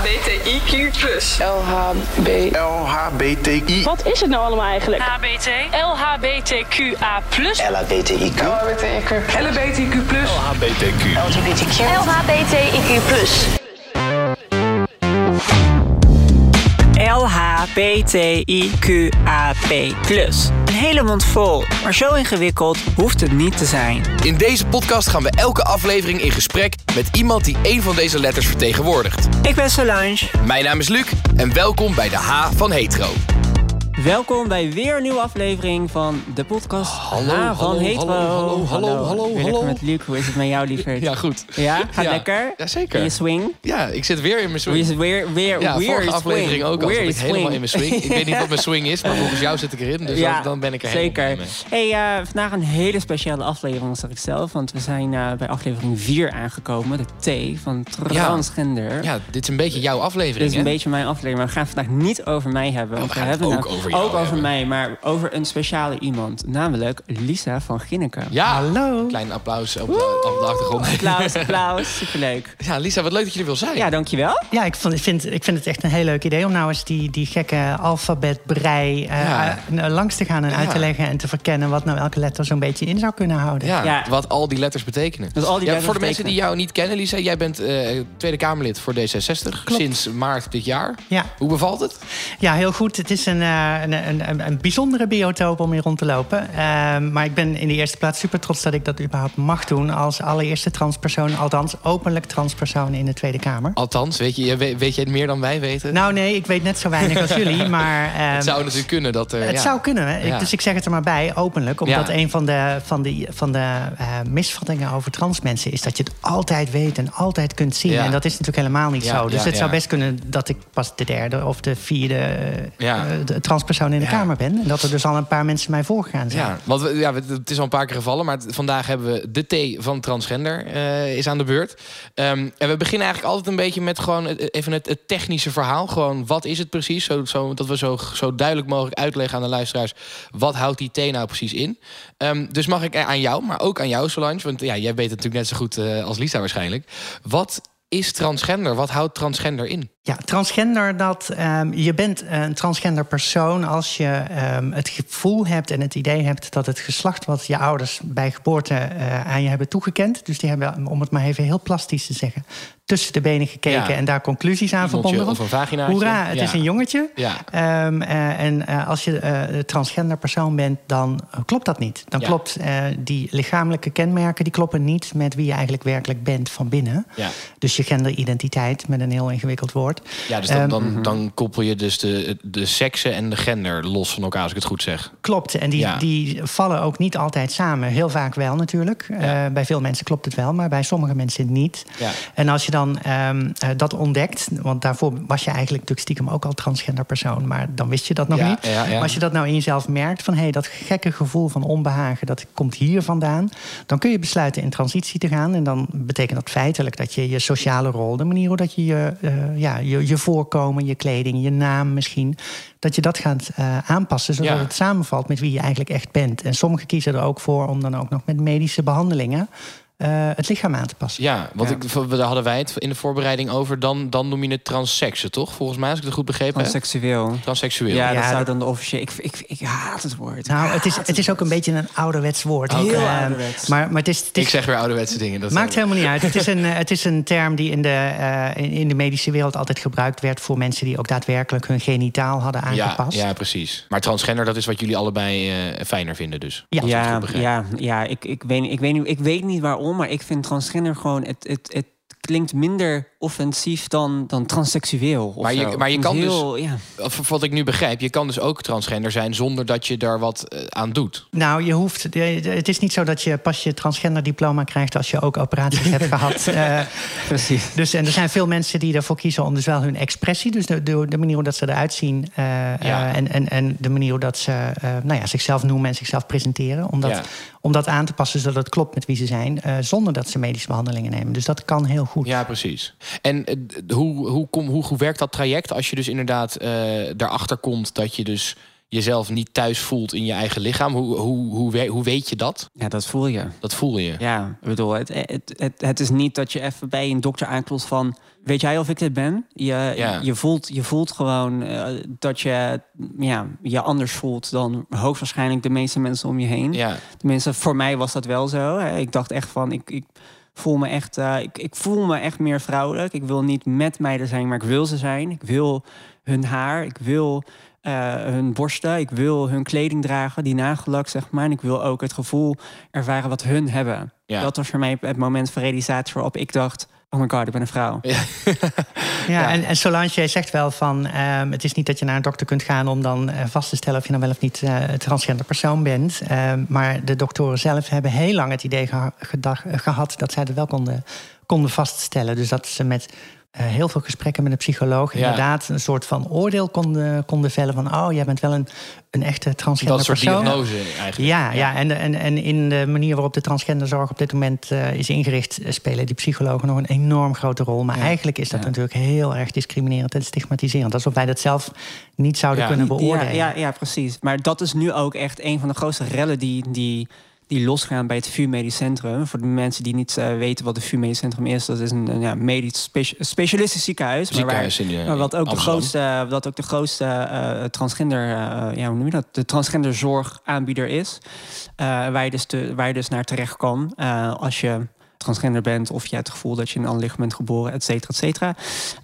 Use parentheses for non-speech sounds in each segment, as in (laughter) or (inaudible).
LHBTIQ+. LHB. LHBTI. Wat is het nou allemaal eigenlijk? HBT, LHBTQA+, LHBTIQ. LHBTIQ+. LHBTIQ+. LHBTQ. LHBTIQ+. LHBTIQAP+. Een hele mond vol, maar zo ingewikkeld hoeft het niet te zijn. In deze podcast gaan we elke aflevering in gesprek met iemand die een van deze letters vertegenwoordigt. Ik ben Solange. Mijn naam is Luc en welkom bij de H van Hetero. Welkom bij weer een nieuwe aflevering van de podcast Hallo, H van hallo, Hetero. hallo, hallo, hallo, Weer lekker hallo. met Luc, hoe is het met jou, lieverd? Ja, goed. Ja, gaat Ja. lekker? Jazeker. In je swing? Ja, ik zit weer in mijn swing. het weer, weer, Ja, weer vorige swing. aflevering ook. Weer ik helemaal in mijn swing. Ik weet niet (laughs) wat mijn swing is, maar volgens jou zit ik erin. Dus dan, dan ben ik er zeker. helemaal mee. Hey, eh, vandaag een hele speciale aflevering, zeg ik zelf. Want we zijn eh, bij aflevering 4 aangekomen. De T van transgender. Ja, dit is een beetje jouw aflevering, Dit is een hè? beetje mijn aflevering, maar we gaan het vandaag niet over mij hebben. Want we gaan het hebben ook nou- over jou Ook over hebben. mij, maar over een speciale iemand. Namelijk Lisa van Ginneken. Ja, Hallo. klein applaus op de, op de achtergrond. Applaus, (laughs) applaus. Superleuk. Ja, Lisa, wat leuk dat je er wil zijn. Ja, dankjewel. Ja, ik, vond, ik, vind, ik vind het echt een heel leuk idee om nou eens die, die gekke alfabetbrei eh, Ja. eh, langs te gaan en Ja. uit te leggen en te verkennen wat nou elke letter zo'n beetje in zou kunnen houden. Ja, Ja. wat al die letters betekenen. Dus al die ja, letters voor de mensen die jou niet kennen, Lisa, jij bent eh, Tweede Kamerlid voor D66 Klopt. sinds maart dit jaar. Ja. Hoe bevalt het? Ja, heel goed. Het is een, eh, een, een, bijzondere biotoop om hier rond te lopen. Ehm, maar ik ben in de eerste plaats super trots dat ik dat überhaupt mag doen als allereerste transpersoon, althans openlijk transpersoon in de Tweede Kamer. Althans, weet je, weet, weet jij het meer dan wij weten? Nou nee, ik weet net zo weinig als jullie, (laughs) maar... ehm, het zou natuurlijk kunnen dat er... Het ja. zou kunnen. Ja. Dus ik zeg het er maar bij, openlijk. Omdat Ja. een van de, van de, van de eh, misvattingen over trans mensen is dat je het altijd weet en altijd kunt zien. En dat is natuurlijk helemaal niet zo. Dus het zou best kunnen dat ik pas de derde of de vierde eh, Ja. Transpersoon in de Ja. Kamer ben. En dat er dus al een paar mensen mij voorgegaan zijn. Ja, want we, ja, het is al een paar keer gevallen, maar vandaag hebben we de T van transgender eh, is aan de beurt. Ehm, en we beginnen eigenlijk altijd een beetje met gewoon even het, het technische verhaal. Gewoon, wat is het precies? Zo, zo, dat we zo, zo duidelijk mogelijk uitleggen aan de luisteraars, wat houdt die T nou precies in? Ehm, dus mag ik aan jou, maar ook aan jou Solange, want ja, jij weet het natuurlijk net zo goed eh, als Lisa waarschijnlijk. Wat is transgender? Wat houdt transgender in? Ja, transgender, dat ehm, je bent een transgender persoon als je ehm, het gevoel hebt en het idee hebt dat het geslacht wat je ouders bij geboorte eh, aan je hebben toegekend, dus die hebben, om het maar even heel plastisch te zeggen, tussen de benen gekeken Ja. en daar conclusies aan verbonden. of een. Hoera, het Ja. is een jongetje. Ja. Ehm, eh, en eh, als je eh, transgender persoon bent, dan klopt dat niet. Dan Ja. klopt eh, die lichamelijke kenmerken, die kloppen niet met wie je eigenlijk werkelijk bent van binnen. Ja. Dus je genderidentiteit, met een heel ingewikkeld woord. Ja, dus dan, Ehm, dan, dan koppel je dus de, de seksen en de gender los van elkaar, als ik het goed zeg. Klopt, en die, Ja. die vallen ook niet altijd samen. Heel vaak wel natuurlijk. Ja. Eh, bij veel mensen klopt het wel, maar bij sommige mensen niet. Ja. En als je dan ehm, eh, dat ontdekt, want daarvoor was je eigenlijk natuurlijk stiekem ook al transgender persoon, maar dan wist je dat nog Ja, niet. ja, ja. Maar als je dat nou in jezelf merkt, van hé, hey, dat gekke gevoel van onbehagen, dat komt hier vandaan, dan kun je besluiten in transitie te gaan. En dan betekent dat feitelijk dat je je sociale rol, de manier hoe dat je je, eh, ja, je, je voorkomen, je kleding, je naam misschien, dat je dat gaat eh, aanpassen, zodat het samenvalt met wie je eigenlijk echt bent. En sommigen kiezen er ook voor om dan ook nog met medische behandelingen eh, het lichaam aan te passen. Ja, want Ja. Ik, daar hadden wij het in de voorbereiding over. Dan, dan noem je het transseksen, toch? Volgens mij, als ik het goed begrepen heb. Transseksueel. Transseksueel. Ja, Ja, dat zou dat- dan de officiële... Ik, ik, ik haat het woord. Nou, het is, het is ook een beetje een ouderwets woord. Heel Ehm, ouderwets. Maar, maar het is, het is Ik zeg weer ouderwetse dingen. Dat Maakt helemaal niet uit. Het is een, eh, het is een term die in de, eh, in- in de medische wereld altijd gebruikt werd voor mensen die ook daadwerkelijk hun genitaal hadden ja, aangepast. ja, precies. Maar transgender, dat is wat jullie allebei eh, fijner vinden dus. Ja. Ja, ja, ja ik, ik, weet, ik, weet niet, ik weet niet waarom, maar ik vind transgender gewoon... Het, het, het klinkt minder offensief dan, dan transseksueel. of Maar je- zo. maar je kan dus- heel, Ja. Of Wat ik nu begrijp, je kan dus ook transgender zijn zonder dat je daar wat eh, aan doet. Nou, je hoeft. Het is niet zo dat je pas je transgender diploma krijgt als je ook operaties hebt (laughs) gehad. Eh, Precies. dus, en er zijn veel mensen die ervoor kiezen om dus wel hun expressie, dus de, de, de manier hoe dat ze eruit zien, eh, Ja. en, en, en de manier hoe dat ze eh, nou ja, zichzelf noemen en zichzelf presenteren, om dat, Ja. Om dat aan te passen zodat het klopt met wie ze zijn, eh, zonder dat ze medische behandelingen nemen. Dus dat kan heel goed. Ja, precies. En eh, hoe, hoe, kom, hoe, hoe werkt dat traject als je dus inderdaad eh daarachter komt dat je dus jezelf niet thuis voelt in je eigen lichaam. Hoe, hoe, hoe, hoe weet je dat? Ja, dat voel je. Dat voel je. Ja, ik bedoel, het, het, het, het is niet dat je even bij een dokter aanklopt van... weet jij of ik dit ben? Je, Ja. je, voelt, je voelt gewoon eh, dat je ja, je anders voelt... dan hoogstwaarschijnlijk de meeste mensen om je heen. Ja, Tenminste, voor mij was dat wel zo. hè. Ik dacht echt van, ik, ik voel me echt, eh, ik, ik voel me echt meer vrouwelijk. Ik wil niet met meiden zijn, maar ik wil ze zijn. Ik wil hun haar, ik wil eh, hun borsten, ik wil hun kleding dragen, die nagellak, zeg maar. En ik wil ook het gevoel ervaren wat hun hebben. Ja. Dat was voor mij het moment van realisatie waarop ik dacht, oh my god, ik ben een vrouw. Ja, En, en Solange, jij zegt wel van... ehm, het is niet dat je naar een dokter kunt gaan... om dan eh, vast te stellen of je nou wel of niet eh, een transgender persoon bent. Ehm, maar de doktoren zelf hebben heel lang het idee geha- gedag- eh, gehad... dat zij dat wel konden, konden vaststellen. Dus dat ze met heel veel gesprekken met een psycholoog... Ja. inderdaad een soort van oordeel konden, konden vellen van... oh, jij bent wel een, een echte transgender dat soort persoon. diagnose eigenlijk. Ja, ja. En, en, en in de manier waarop de transgenderzorg op dit moment eh, is ingericht, eh, spelen die psychologen nog een enorm grote rol. Maar eigenlijk is dat Ja. natuurlijk heel erg discriminerend en stigmatiserend. Alsof wij dat zelf niet zouden Ja. kunnen Ja, beoordelen. ja, ja, precies. Maar dat is nu ook echt een van de grootste rellen die, die, die losgaan bij het VU Medisch Centrum. Voor de mensen die niet eh, weten wat het VU Medisch Centrum is, dat is een, een, ja, medisch spe- specialistisch ziekenhuis. maar waar- in, maar wat ook de grootste, wat ook de grootste transgender, eh, ja, hoe noem je dat? De transgenderzorgaanbieder is. Eh, waar, je dus te, waar je dus naar terecht kan als je transgender bent of je hebt het gevoel dat je in een ander lichaam bent geboren, et cetera, et cetera.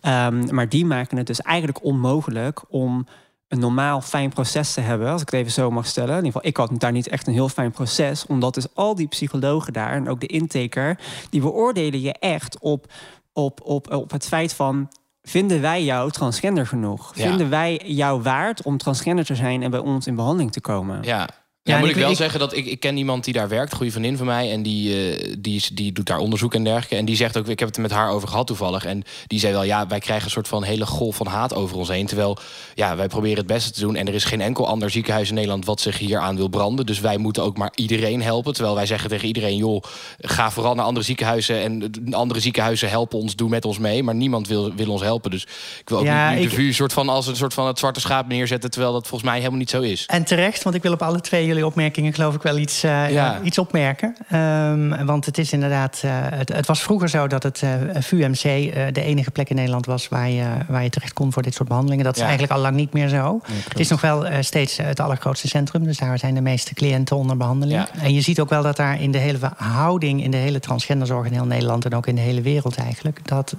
Ehm, maar die maken het dus eigenlijk onmogelijk om een normaal fijn proces te hebben, als ik het even zo mag stellen. In ieder geval, ik had daar niet echt een heel fijn proces, omdat dus al die psychologen daar en ook de intaker, die beoordelen je echt op, op, op, op het feit van. Vinden wij jou transgender genoeg? Ja. Vinden wij jou waard om transgender te zijn en bij ons in behandeling te komen? Ja. Ja, moet ik ik- wel ik- zeggen dat ik, ik ken iemand die daar werkt, goede vriendin van mij. En die, eh, die, die doet daar onderzoek en dergelijke. En die zegt ook, ik heb het er met haar over gehad toevallig. En die zei wel, ja, wij krijgen een soort van hele golf van haat over ons heen. Terwijl, ja, wij proberen het beste te doen. En er is geen enkel ander ziekenhuis in Nederland wat zich hier aan wil branden. Dus wij moeten ook maar iedereen helpen. Terwijl wij zeggen tegen iedereen, joh, ga vooral naar andere ziekenhuizen. En de andere ziekenhuizen helpen ons, doe met ons mee. Maar niemand wil, wil ons helpen. Dus ik wil ook Ja, niet de VU soort van als een soort van het zwarte schaap neerzetten. Terwijl dat volgens mij helemaal niet zo is. En terecht, want ik wil op alle twee jullie opmerkingen geloof ik wel iets, eh, Ja. iets opmerken. Ehm, want het is inderdaad, eh, het, het was vroeger zo dat het eh VUMC de enige plek in Nederland was waar je, waar je terecht kon voor dit soort behandelingen. Dat is Ja. eigenlijk al lang niet meer zo. het is nog wel steeds het allergrootste centrum, dus daar zijn de meeste cliënten onder behandeling. Ja. En je ziet ook wel dat daar in de hele houding, in de hele transgenderzorg in heel Nederland en ook in de hele wereld eigenlijk, dat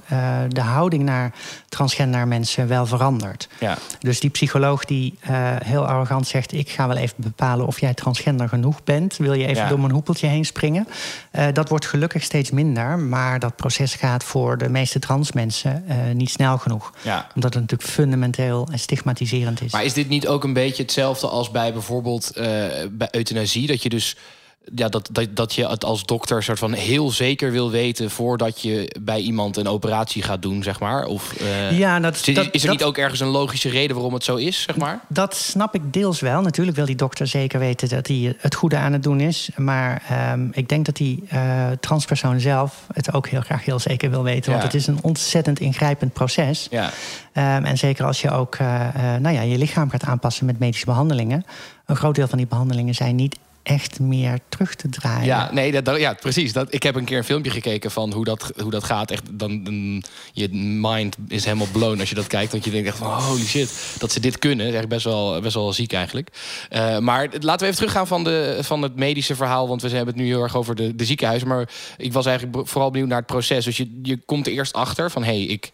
de houding naar transgender mensen wel verandert. Ja. Dus die psycholoog die heel arrogant zegt... ik ga wel even bepalen of jij transgender genoeg bent. Wil je even Ja. door mijn hoepeltje heen springen? Eh, dat wordt gelukkig steeds minder. Maar dat proces gaat voor de meeste trans mensen eh, niet snel genoeg. Ja. Omdat het natuurlijk fundamenteel en stigmatiserend is. Maar is dit niet ook een beetje hetzelfde als bij bijvoorbeeld eh, bij euthanasie? Dat je dus ja, dat, dat, dat je het als dokter soort van heel zeker wil weten voordat je bij iemand een operatie gaat doen, zeg maar? Of eh, Ja, dat- is, is er dat- niet ook ergens een logische reden waarom het zo is, zeg maar? Dat snap ik deels wel. Natuurlijk wil die dokter zeker weten dat hij het goede aan het doen is. Maar ehm, ik denk dat die eh, transpersoon zelf het ook heel graag heel zeker wil weten. Want het is een ontzettend ingrijpend proces. Ja. Ehm, en zeker als je ook eh, nou ja, je lichaam gaat aanpassen met medische behandelingen. Een groot deel van die behandelingen zijn niet echt meer terug te draaien. Ja, nee, dat, ja, precies. Dat, ik heb een keer een filmpje gekeken van hoe dat, hoe dat gaat. Echt, dan, je mind is helemaal blown als je dat kijkt. Want je denkt echt van, holy shit, dat ze dit kunnen. Echt best wel, best wel ziek eigenlijk. Eh, maar laten we even teruggaan van, de, van het medische verhaal. Want we hebben het nu heel erg over de, de ziekenhuizen. Maar ik was eigenlijk vooral benieuwd naar het proces. Dus je, je komt er eerst achter van, hey, ik,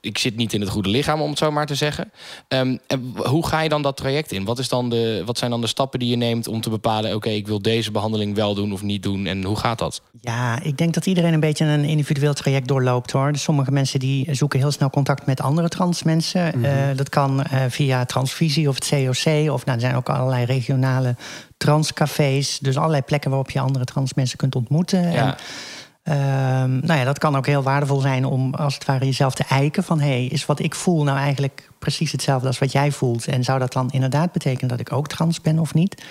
ik zit niet in het goede lichaam, om het zo maar te zeggen. Ehm, en hoe ga je dan dat traject in? Wat, is dan de, wat zijn dan de stappen die je neemt om te bepalen... oké, ik wil deze behandeling wel doen of niet doen. En hoe gaat dat? Ja, ik denk dat iedereen een beetje een individueel traject doorloopt hoor. Dus sommige mensen die zoeken heel snel contact met andere trans mensen. Eh, dat kan eh, via Transvisie of het COC. Of nou, er zijn ook allerlei regionale transcafés. Dus allerlei plekken waarop je andere trans mensen kunt ontmoeten. En, Ehm, nou ja, dat kan ook heel waardevol zijn om als het ware jezelf te eiken van hey, is wat ik voel nou eigenlijk precies hetzelfde als wat jij voelt? En zou dat dan inderdaad betekenen dat ik ook trans ben of niet?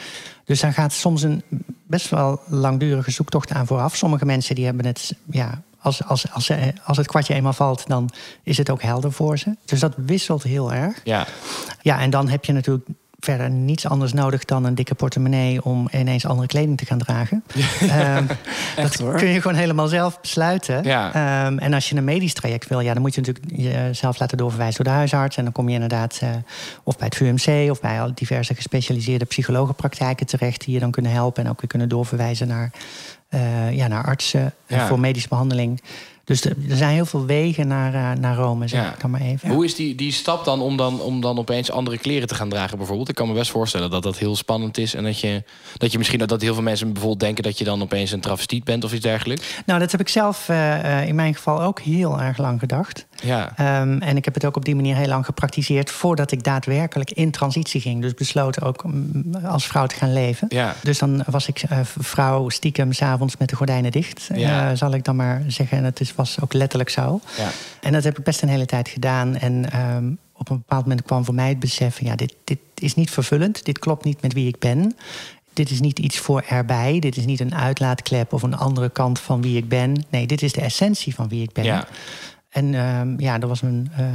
Dus daar gaat soms een best wel langdurige zoektocht aan vooraf. Sommige mensen die hebben het, ja, als, als, als, ze- als het kwartje eenmaal valt, dan is het ook helder voor ze. Dus dat wisselt heel erg. Ja, Ja, en dan heb je natuurlijk verder niets anders nodig dan een dikke portemonnee om ineens andere kleding te gaan dragen. (laughs) Ehm, dat hoor. kun je gewoon helemaal zelf besluiten. Ja. Ehm, en als je een medisch traject wil, ja, dan moet je natuurlijk jezelf laten doorverwijzen door de huisarts. En dan kom je inderdaad eh, of bij het VUMC of bij al diverse gespecialiseerde psychologenpraktijken terecht die je dan kunnen helpen en ook weer kunnen doorverwijzen naar, eh, ja, naar artsen Ja. voor medische behandeling. Dus er zijn heel veel wegen naar, eh, naar Rome, zeg Ja. ik dan maar even. Hoe is die, die stap dan om, dan om dan opeens andere kleren te gaan dragen bijvoorbeeld? Ik kan me best voorstellen dat dat heel spannend is. En dat je, dat je misschien dat heel veel mensen bijvoorbeeld denken dat je dan opeens een travestiet bent of iets dergelijks. Nou, dat heb ik zelf eh, eh, in mijn geval ook heel erg lang gedacht. Ja. Ehm, en ik heb het ook op die manier heel lang gepraktiseerd voordat ik daadwerkelijk in transitie ging. Dus besloten ook mm, als vrouw te gaan leven. Ja. Dus dan was ik vrouw stiekem s'avonds met de gordijnen dicht, Ja. zal ik dan maar zeggen. En het is, was ook letterlijk zo. Ja. En dat heb ik best een hele tijd gedaan. En ehm, op een bepaald moment kwam voor mij het besef... van, ja, dit, dit is niet vervullend, dit klopt niet met wie ik ben. Dit is niet iets voor erbij. Dit is niet een uitlaatklep of een andere kant van wie ik ben. Nee, dit is de essentie van wie ik ben. Ja. En ehm, ja, er was een, eh,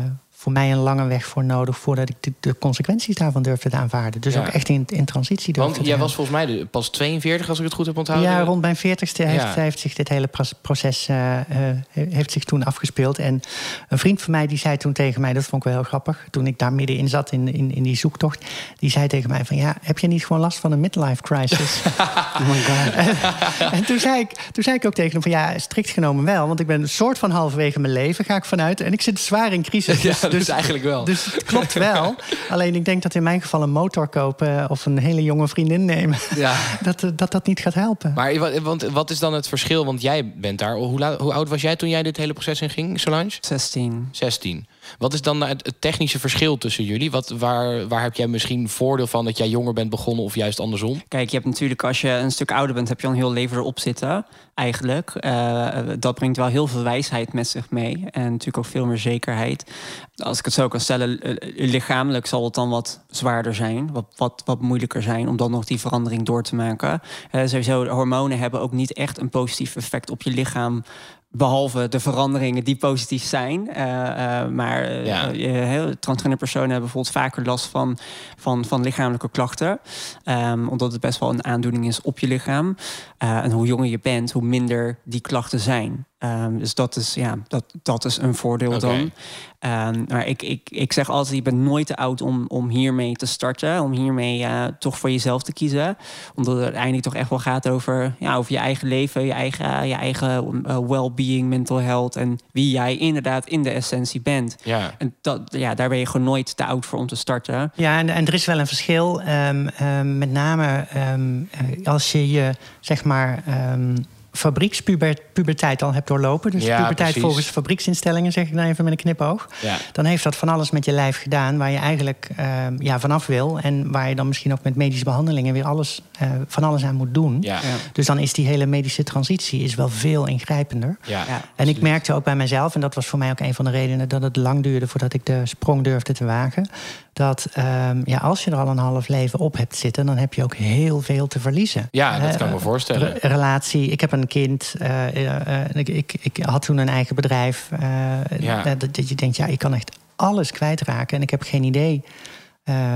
voor mij een lange weg voor nodig... voordat ik de, de consequenties daarvan durfde te aanvaarden. Dus Ja. ook echt in, in transitie durfde Want jij was volgens mij de- pas 42 als ik het goed heb onthouden. Ja, rond mijn veertigste heeft, Ja. heeft zich dit hele proces eh, eh, heeft zich toen afgespeeld. En een vriend van mij die zei toen tegen mij, dat vond ik wel heel grappig, toen ik daar middenin zat in, in, in die zoektocht, die zei tegen mij van ja, heb je niet gewoon last van een midlife crisis? (laughs) Oh my god. (laughs) en toen zei, ik, toen zei ik ook tegen hem van ja, strikt genomen wel, want ik ben een soort van halverwege mijn leven, ga ik vanuit. En ik zit zwaar in crisis. Ja, (laughs) dus eigenlijk wel. Dus het klopt wel. Alleen ik denk dat in mijn geval een motor kopen of een hele jonge vriendin nemen, Ja. (laughs) dat, dat dat niet gaat helpen. Maar wa- want, wat is dan het verschil? Want jij bent daar. Hoe, hoe oud was jij toen jij dit hele proces in ging, Solange? 16. 16. Wat is dan het, technische verschil tussen jullie? Wat, waar, waar heb jij misschien voordeel van dat jij jonger bent begonnen of juist andersom? Kijk, je hebt natuurlijk als je een stuk ouder bent, heb je al een heel leven erop zitten. Eigenlijk. Eh, dat brengt wel heel veel wijsheid met zich mee. En natuurlijk ook veel meer zekerheid. Als ik het zo kan stellen, eh, lichamelijk zal het dan wat zwaarder zijn. Wat, wat, wat moeilijker zijn om dan nog die verandering door te maken. Eh, sowieso, hormonen hebben ook niet echt een positief effect op je lichaam. Behalve de veranderingen die positief zijn. Eh, eh, maar eh, Ja. transgender personen hebben bijvoorbeeld vaker last van, van, van lichamelijke klachten. Ehm, omdat het best wel een aandoening is op je lichaam. En hoe jonger je bent, hoe minder die klachten zijn. Ehm, dus dat is, ja, dat, dat is een voordeel dan. Ehm, maar ik, ik, ik zeg altijd, je bent nooit te oud om, om hiermee te starten. Om hiermee eh, toch voor jezelf te kiezen. Omdat het uiteindelijk toch echt wel gaat over, ja, over je eigen leven. Je eigen, je eigen eh, well-being, mental health. En wie jij inderdaad in de essentie bent. Ja. En dat, ja, daar ben je gewoon nooit te oud voor om te starten. Ja, en, en er is wel een verschil. ehm, ehm, met name ehm, eh, als je je, zeg maar, ehm fabriekspuberteit al hebt doorlopen. Dus Ja, puberteit precies. volgens fabrieksinstellingen, zeg ik dan even met een knipoog. Ja. Dan heeft dat van alles met je lijf gedaan waar je eigenlijk ehm, ja, vanaf wil. En waar je dan misschien ook met medische behandelingen weer alles, eh, van alles aan moet doen. Ja. Ja. Dus dan is die hele medische transitie is wel veel ingrijpender. Ja. Ja. En ik merkte ook bij mezelf, en dat was voor mij ook een van de redenen dat het lang duurde voordat ik de sprong durfde te wagen. Dat ehm, ja, als je er al een half leven op hebt zitten, dan heb je ook heel veel te verliezen. Ja, dat Eh, kan ik me voorstellen. re- relatie. Ik heb een kind. eh, eh, eh, ik, ik, ik had toen een eigen bedrijf. Ja. dat, dat je denkt, ja, ik kan echt alles kwijtraken. En ik heb geen idee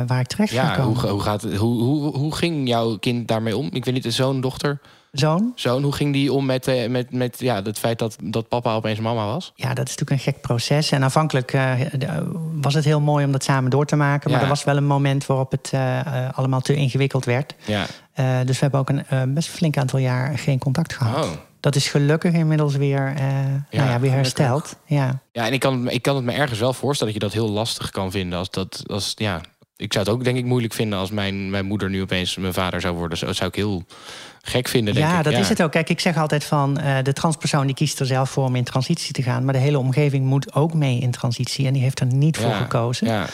waar ik terecht ga Ja, komen. hoe, hoe, gaat het, hoe, hoe, hoe ging jouw kind daarmee om? Ik weet niet, een zoon, dochter, Zoon? zoon. Hoe ging die om met, eh, met, met ja, het feit dat, dat papa opeens mama was? Ja, dat is natuurlijk een gek proces. En aanvankelijk eh, de- was het heel mooi om dat samen door te maken. Maar Ja. er was wel een moment waarop het eh, eh, allemaal te ingewikkeld werd. Ja. Eh, dus we hebben ook een eh, best flink aantal jaar geen contact gehad. Oh. Dat is gelukkig inmiddels weer, eh, nou ja, weer hersteld. Ja. Ja, en ik kan, ik kan het me ergens wel voorstellen dat je dat heel lastig kan vinden. Als dat, als, ja, ik zou het ook denk ik moeilijk vinden als mijn, mijn moeder nu opeens mijn vader zou worden. Dat zou ik heel gek vinden, denk Ja, ik. dat is het ook. Kijk, ik zeg altijd van eh, de transpersoon die kiest er zelf voor om in transitie te gaan. Maar de hele omgeving moet ook mee in transitie. En die heeft er niet voor gekozen. Ja.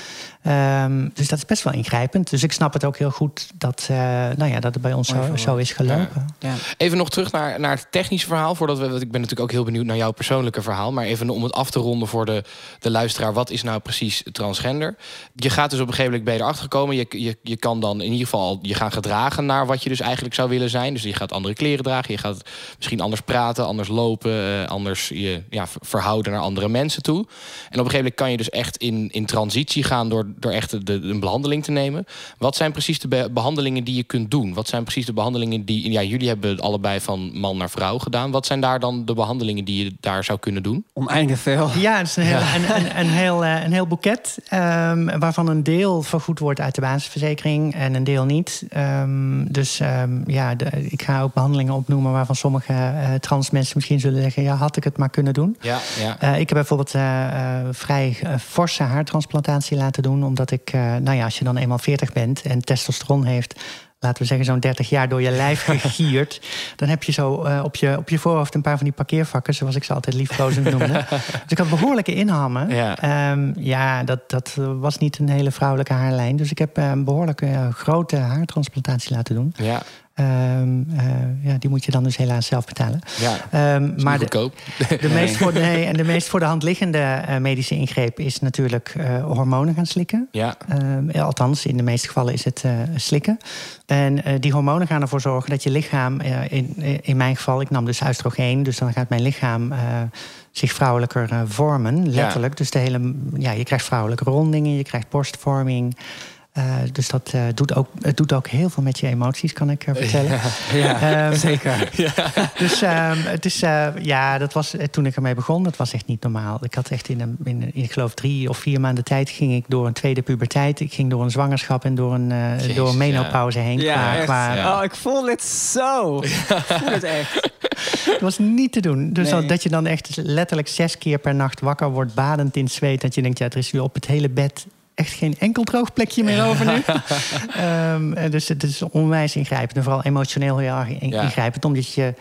Ehm, dus dat is best wel ingrijpend. Dus ik snap het ook heel goed dat, eh, nou ja, dat het bij ons zo, zo is gelopen. Ja. Even nog terug naar, naar het technische verhaal. Voordat we, want ik ben natuurlijk ook heel benieuwd naar jouw persoonlijke verhaal. Maar even om het af te ronden voor de, de luisteraar. Wat is nou precies transgender? Je gaat dus op een gegeven moment je erachter gekomen. Je, je, je kan dan in ieder geval je gaan gedragen naar wat je dus eigenlijk zou willen zijn. Dus Dus je gaat andere kleren dragen. Je gaat misschien anders praten, anders lopen, eh, anders je ja, ver- verhouden naar andere mensen toe. En op een gegeven moment kan je dus echt in, in transitie gaan door, door echt de, de, een behandeling te nemen. Wat zijn precies de be- behandelingen die je kunt doen? Wat zijn precies de behandelingen die. Ja, jullie hebben het allebei van man naar vrouw gedaan. Wat zijn daar dan de behandelingen die je daar zou kunnen doen? Oneindig veel. Ja, het is een heel, een, een, een heel, eh, een heel boeket. ehm, waarvan een deel vergoed wordt uit de basisverzekering en een deel niet. Ehm, dus ehm, ja, de- ik ga ook behandelingen opnoemen waarvan sommige eh, trans mensen misschien zullen zeggen: ja, had ik het maar kunnen doen. Ja, ja. Eh, ik heb bijvoorbeeld eh, vrij forse haartransplantatie laten doen. Omdat ik, nou ja, als je dan eenmaal 40 bent en testosteron heeft, laten we zeggen zo'n 30 jaar door je lijf (laughs) gegierd. dan heb je zo op, je, op je voorhoofd een paar van die parkeervakken, zoals ik ze altijd liefkozend noemde. (laughs) dus ik had behoorlijke inhammen. Ja. Ehm, ja, dat, dat was niet een hele vrouwelijke haarlijn. Dus ik heb een behoorlijke eh, grote haartransplantatie laten doen. ja, Ehm, eh, ja, die moet je dan dus helaas zelf betalen. ja. Ehm, maar maar de, goedkoop. de meest voor, nee, en de meest voor de hand liggende eh, medische ingreep is natuurlijk eh, hormonen gaan slikken. Ja, Ehm, althans, in de meeste gevallen is het slikken. En die hormonen gaan ervoor zorgen dat je lichaam, in, in mijn geval, ik nam dus oestrogeen, dus dan gaat mijn lichaam zich vrouwelijker vormen, letterlijk. Dus de hele, ja, je krijgt vrouwelijke rondingen, je krijgt borstvorming. Eh, dus dat eh, doet ook, het doet ook heel veel met je emoties, kan ik eh, vertellen. Ja, Ehm, zeker. (laughs) dus ehm, het is, ja, dat was toen ik ermee begon, dat was echt niet normaal. Ik had echt in, een, in, in, ik geloof drie of vier maanden tijd ging ik door een tweede puberteit. Ik ging door een zwangerschap en door een, eh, Jezus, door een menopauze heen. Ja, qua, echt. qua- Ja. Oh, ik voel het zo. Ik voel het echt. (laughs) Het was niet te doen. Dus Nee. dat, dat je dan echt letterlijk zes keer per nacht wakker wordt, badend in zweet. Dat je denkt, ja, er is hier op het hele bed echt geen enkel droog plekje meer over nu. (laughs) Ehm, en dus het is onwijs ingrijpend. En vooral emotioneel heel erg Ja. ingrijpend. Omdat je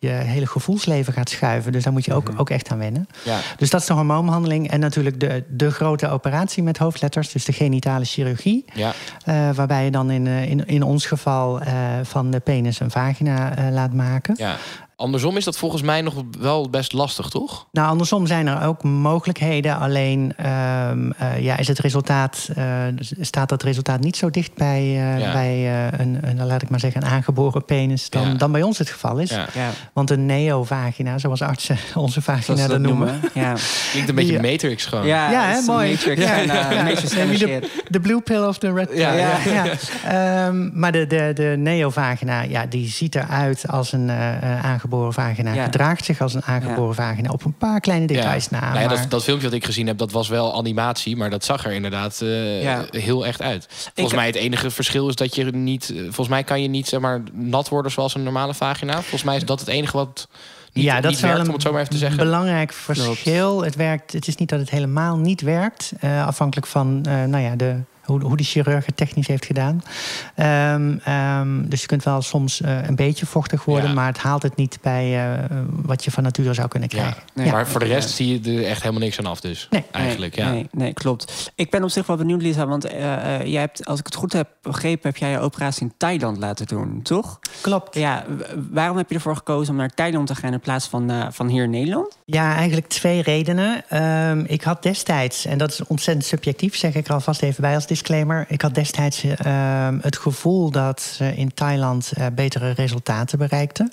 je hele gevoelsleven gaat schuiven. Dus daar moet je ook, ook echt aan wennen. ja. Dus dat is de hormoonbehandeling. En natuurlijk de, de grote operatie met hoofdletters. Dus de genitale chirurgie. ja. Eh, waarbij je dan in, eh, in, in ons geval eh, van de penis een vagina eh, laat maken. ja. Andersom is dat volgens mij nog wel best lastig, toch? Nou, andersom zijn er ook mogelijkheden. Alleen ehm, eh, ja, is het resultaat, eh, staat dat resultaat niet zo dicht bij, eh, Ja. bij eh, een, een, laat ik maar zeggen, een aangeboren penis dan, Ja. dan bij ons het geval is. Ja. Ja, Want een neovagina, zoals artsen (laughs) onze vagina dat dat noemen. noemen. Ja, (laughs) Klinkt een beetje Ja. Matrix gewoon. ja, Ja, hè, mooi. Matrix en en de- blue pill of de red pill. Ja, Ja, ja. ja. Ehm, maar de, de, de neovagina, ja, die ziet eruit als een eh, eh, aangeboren vagina. Ja. Gedraagt zich als een aangeboren vagina. Op een paar kleine details na. Nou ja, maar- dat, dat filmpje dat ik gezien heb, dat was wel animatie, maar dat zag er inderdaad eh, Ja. heel echt uit. Volgens Ik- mij het enige verschil is dat je niet, eh, volgens mij kan je niet zeg maar nat worden zoals een normale vagina. Volgens mij is dat het enige wat niet, ja, dat niet is wel werkt, een om het zo maar even te zeggen. belangrijk verschil. Het, werkt, het is niet dat het helemaal niet werkt. eh, afhankelijk van eh, nou ja, de, hoe, hoe de chirurg het technisch heeft gedaan. Ehm, ehm, dus je kunt wel soms eh, een beetje vochtig worden... Ja. maar het haalt het niet bij eh, wat je van nature zou kunnen Ja. krijgen. Nee. Ja. Maar voor de rest zie je er echt helemaal niks aan af dus. Nee. Eigenlijk, nee, ja. Nee, nee, klopt. Ik ben op zich wel benieuwd, Lisa, want eh, jij hebt, als ik het goed heb begrepen, heb jij je operatie in Thailand laten doen, toch? Klopt. Ja, waarom heb je ervoor gekozen om naar Thailand te gaan in plaats van, eh, van hier in Nederland? Ja, eigenlijk twee redenen. Ehm, ik had destijds, en dat is ontzettend subjectief, zeg ik er alvast even bij als disclaimer. Ik had destijds ehm, het gevoel dat ze in Thailand eh, betere resultaten bereikten.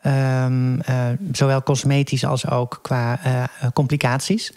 Ehm, eh, zowel cosmetisch als ook qua eh, complicaties.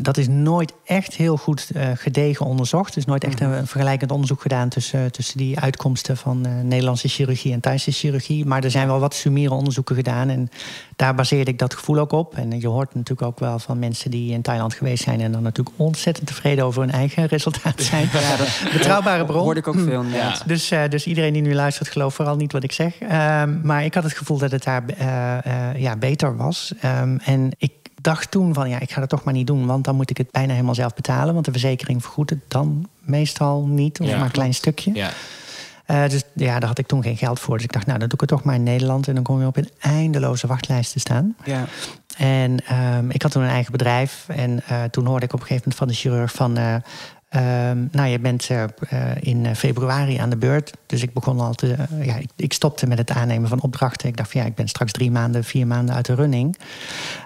Dat is nooit echt heel goed eh, gedegen onderzocht. Er is nooit echt een, een vergelijkend onderzoek gedaan tussen, tussen die uitkomsten van eh, Nederlandse chirurgie en Thaise chirurgie. Maar er zijn wel wat summiere onderzoeken gedaan. En daar baseerde ik dat gevoel ook op. En je hoort natuurlijk ook wel van mensen die in Thailand geweest zijn en dan natuurlijk ontzettend tevreden over hun eigen resultaat (laughs) zijn. Ja, dat Betrouwbare bron. hoorde ik ook veel. inderdaad. Dus, eh, dus iedereen die nu luistert, geloof vooral niet wat ik zeg. Ehm, maar ik had het gevoel dat het daar eh, eh, ja, beter was. Ehm, en ik dacht toen van ja, ik ga dat toch maar niet doen. Want dan moet ik het bijna helemaal zelf betalen. Want de verzekering vergoedt het dan meestal niet. Of Ja, maar een klein stukje. Ja. Eh, dus ja, daar had ik toen geen geld voor. Dus ik dacht, nou, dan doe ik het toch maar in Nederland. En dan kom je op een eindeloze wachtlijst te staan. Ja. En ehm, ik had toen een eigen bedrijf. En eh, toen hoorde ik op een gegeven moment van de chirurg van... eh, ehm, nou, je bent eh, eh, in eh, februari aan de beurt. Dus ik begon al te... ja, ik, ik stopte met het aannemen van opdrachten. Ik dacht van ja, ik ben straks drie maanden, vier maanden uit de running.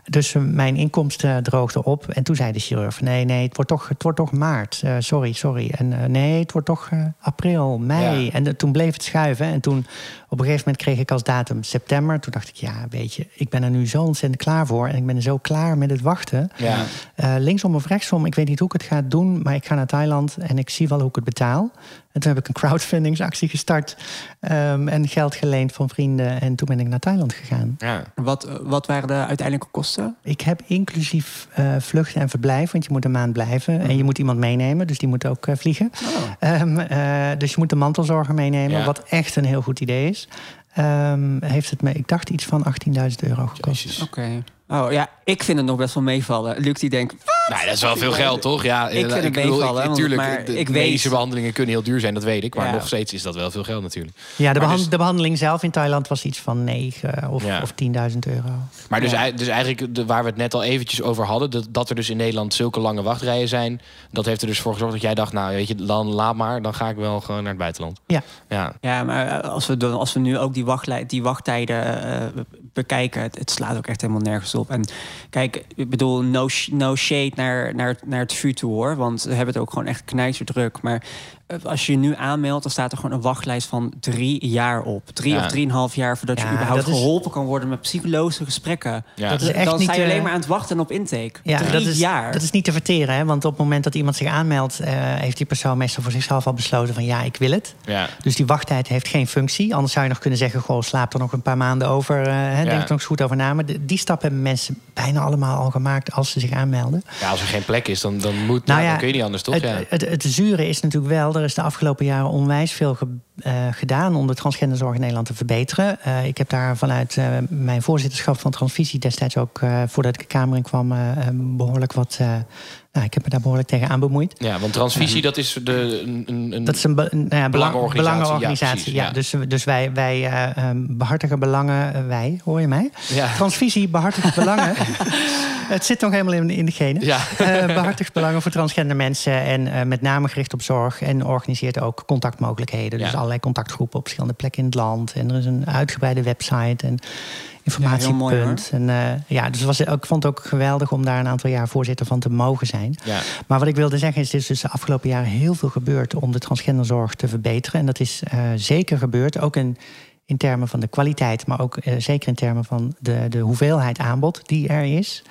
Dus mijn inkomsten droogden op. En toen zei de chirurg nee, nee, het wordt toch, het wordt toch maart. Sorry, sorry. En nee, het wordt toch april, mei. Ja. En toen bleef het schuiven. En toen Op een gegeven moment kreeg ik als datum september. Toen dacht ik, ja, weet je, ik ben er nu zo ontzettend klaar voor. En ik ben er zo klaar met het wachten. Ja. Eh, linksom of rechtsom, ik weet niet hoe ik het ga doen. Maar ik ga naar Thailand en ik zie wel hoe ik het betaal. En toen heb ik een crowdfundingsactie gestart. ehm, en geld geleend van vrienden. En toen ben ik naar Thailand gegaan. Ja. Wat, wat waren de uiteindelijke kosten? Ik heb inclusief eh vlucht en verblijf, want je moet een maand blijven. En je moet iemand meenemen, dus die moet ook eh, vliegen. Ehm, eh, dus je moet de mantelzorger meenemen, Ja. wat echt een heel goed idee is. Ehm, heeft het me, ik dacht, iets van 18.000 euro gekost. Oké. Oh ja, ik vind het nog best wel meevallen. Luc die denkt, Nee, dat is wel veel geld, toch? Ja, Ik vind het bedoel, meevallen, want- Tuurlijk, maar de ik medische behandelingen kunnen heel duur zijn, dat weet ik. Maar Ja. nog steeds is dat wel veel geld natuurlijk. Ja, de, dus- de behandeling zelf in Thailand was iets van 9 of, Ja. of 10.000 euro. Maar dus, Ja. dus eigenlijk de, waar we het net al eventjes over hadden... Dat, dat er dus in Nederland zulke lange wachtrijen zijn... dat heeft er dus voor gezorgd dat jij dacht... nou, weet je, dan laat maar, dan ga ik wel gewoon naar het buitenland. Ja. Ja, Ja, maar eh, als we, als we nu ook die, wachtlij- die wachttijden eh, bekijken, het, slaat ook echt helemaal nergens op. En kijk, ik bedoel, no, no shade naar, naar, naar het toe hoor. Want we hebben het ook gewoon echt knijterdruk. Maar als je je nu aanmeldt, dan staat er gewoon een wachtlijst van drie jaar op. Drie Ja. of drieënhalf jaar voordat Ja, je überhaupt is- geholpen kan worden met psychologische gesprekken. Ja. Dat is echt dan niet, sta je alleen eh, maar aan het wachten op intake. Ja, drie dat is, jaar. dat is niet te verteren. Hè? Want op het moment dat iemand zich aanmeldt... eh, heeft die persoon meestal voor zichzelf al besloten van... ja, ik wil het. ja. Dus die wachttijd heeft geen functie. Anders zou je nog kunnen zeggen... goh, slaap er nog een paar maanden over. eh, hè, Denk er nog eens goed over na. Maar de- die stap hebben mensen bijna allemaal al gemaakt... als ze zich aanmelden. ja als er geen plek is, dan, dan, moet, Nou dan kun je niet anders, toch? Het, Ja. het, het zure is natuurlijk wel... er is de afgelopen jaren onwijs veel eh, gedaan... om de transgenderzorg in Nederland te verbeteren. Eh, ik heb daar vanuit eh, mijn voorzitterschap van Transvisie... destijds ook, voordat ik de Kamer in kwam... eh, eh, behoorlijk wat... eh, nou, ik heb me daar behoorlijk tegen aan bemoeid. ja, want transvisie, dat is de, een, een, een- Dat is een be- nou ja, belang- Belangenorganisatie, belangenorganisatie. ja. Dus, dus wij, wij eh, ehm, behartigen belangen. eh, wij, hoor je mij? Ja. Transvisie behartigt (laughs) belangen. Het zit nog helemaal in, in de genen. Ja. Eh, behartigt belangen voor transgender mensen. En eh, met name gericht op zorg. En organiseert ook contactmogelijkheden. Dus allerlei contactgroepen op verschillende plekken in het land. En er is een uitgebreide website. En informatiepunt. en, eh, ja, dus was, ik vond het ook geweldig om daar een aantal jaar voorzitter van te mogen zijn. ja. Maar wat ik wilde zeggen is, er is dus de afgelopen jaren heel veel gebeurd om de transgenderzorg te verbeteren. En dat is eh, zeker gebeurd, ook in, in termen van de kwaliteit, maar ook eh, zeker in termen van de, de hoeveelheid aanbod die er is.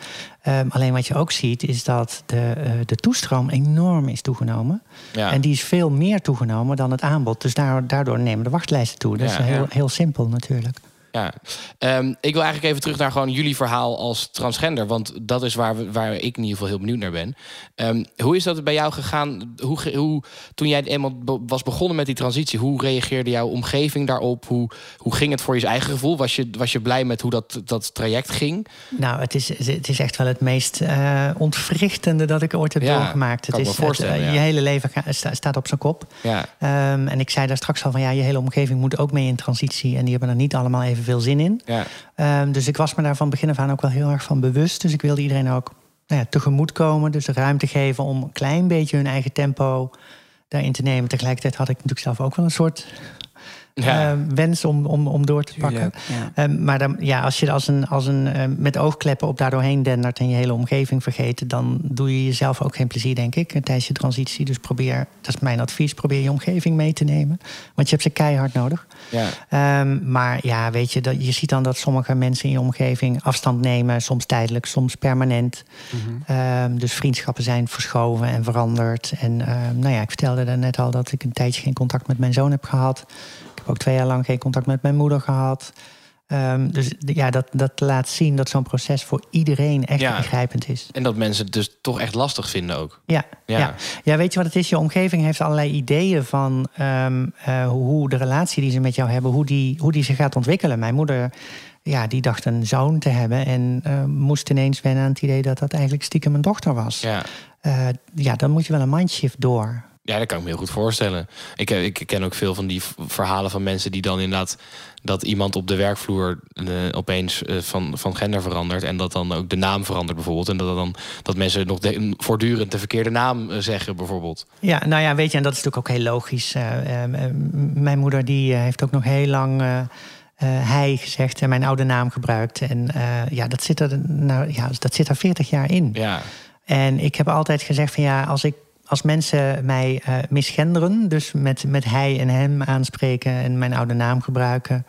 Ehm, alleen wat je ook ziet, is dat de, de toestroom enorm is toegenomen. Ja. En die is veel meer toegenomen dan het aanbod. Dus daar- daardoor nemen de wachtlijsten toe. Dat Ja, is heel, ja. heel simpel natuurlijk. Ja, Ehm, ik wil eigenlijk even terug naar gewoon jullie verhaal als transgender. Want dat is waar, we, waar ik in ieder geval heel benieuwd naar ben. Ehm, hoe is dat bij jou gegaan? Hoe, hoe, toen jij eenmaal was begonnen met die transitie, hoe reageerde jouw omgeving daarop? Hoe, hoe ging het voor je eigen gevoel? Was je, was je blij met hoe dat, dat traject ging? Nou, het is, het is echt wel het meest eh ontwrichtende dat ik ooit heb Ja, doorgemaakt. Het is me voorstellen, het, eh, ja. Je hele leven sta- staat op zijn kop. Ja, Ehm, en ik zei daar straks al van ja, je hele omgeving moet ook mee in transitie. En die hebben er niet allemaal evenveel zin in. ja, Ehm, dus ik was me daar van begin af aan ook wel heel erg van bewust. Dus ik wilde iedereen ook nou ja, tegemoet komen. Dus de ruimte geven om een klein beetje hun eigen tempo daarin te nemen. Tegelijkertijd had ik natuurlijk zelf ook wel een soort ja. eh, wens om, om, om door te pakken. Tuurlijk. Ehm, maar dan, ja, als je als een, als een eh, met oogkleppen op daardoor heen dendert en je hele omgeving vergeet, dan doe je jezelf ook geen plezier, denk ik, tijdens je transitie. Dus probeer, dat is mijn advies, probeer je omgeving mee te nemen. Want je hebt ze keihard nodig. ja. Ehm, maar ja, weet je, dat, je ziet dan dat sommige mensen in je omgeving afstand nemen, soms tijdelijk, soms permanent. Ehm, dus vriendschappen zijn verschoven en veranderd. En ehm, nou ja, ik vertelde daar net al dat ik een tijdje geen contact met mijn zoon heb gehad. Ook twee jaar lang geen contact met mijn moeder gehad. Ehm, dus ja, dat, dat laat zien dat zo'n proces voor iedereen echt Ja. ingrijpend is. En dat mensen het dus toch echt lastig vinden ook. Ja, Ja. ja. Ja. weet je wat het is? Je omgeving heeft allerlei ideeën van ehm, eh, hoe de relatie die ze met jou hebben, hoe die, hoe die zich gaat ontwikkelen. Mijn moeder, ja, die dacht een zoon te hebben en eh, moest ineens wennen aan het idee dat dat eigenlijk stiekem een dochter was. Ja. Eh, ja, dan moet je wel een mindshift door. Ja, dat kan ik me heel goed voorstellen. Ik, eh, ik ken ook veel van die verhalen van mensen die dan inderdaad... dat iemand op de werkvloer eh, opeens eh, van, van gender verandert... en dat dan ook de naam verandert bijvoorbeeld. En dat, dan, dat mensen nog de- voortdurend de verkeerde naam zeggen bijvoorbeeld. Ja, nou ja, weet je, en dat is natuurlijk ook heel logisch. Mijn moeder die heeft ook nog heel lang hij gezegd en mijn oude naam gebruikt. En ja, dat zit er, nou, ja, dat zit er 40 jaar in. Ja, En ik heb altijd gezegd van ja, als ik, als mensen mij eh, misgenderen, dus met, met hij en hem aanspreken en mijn oude naam gebruiken,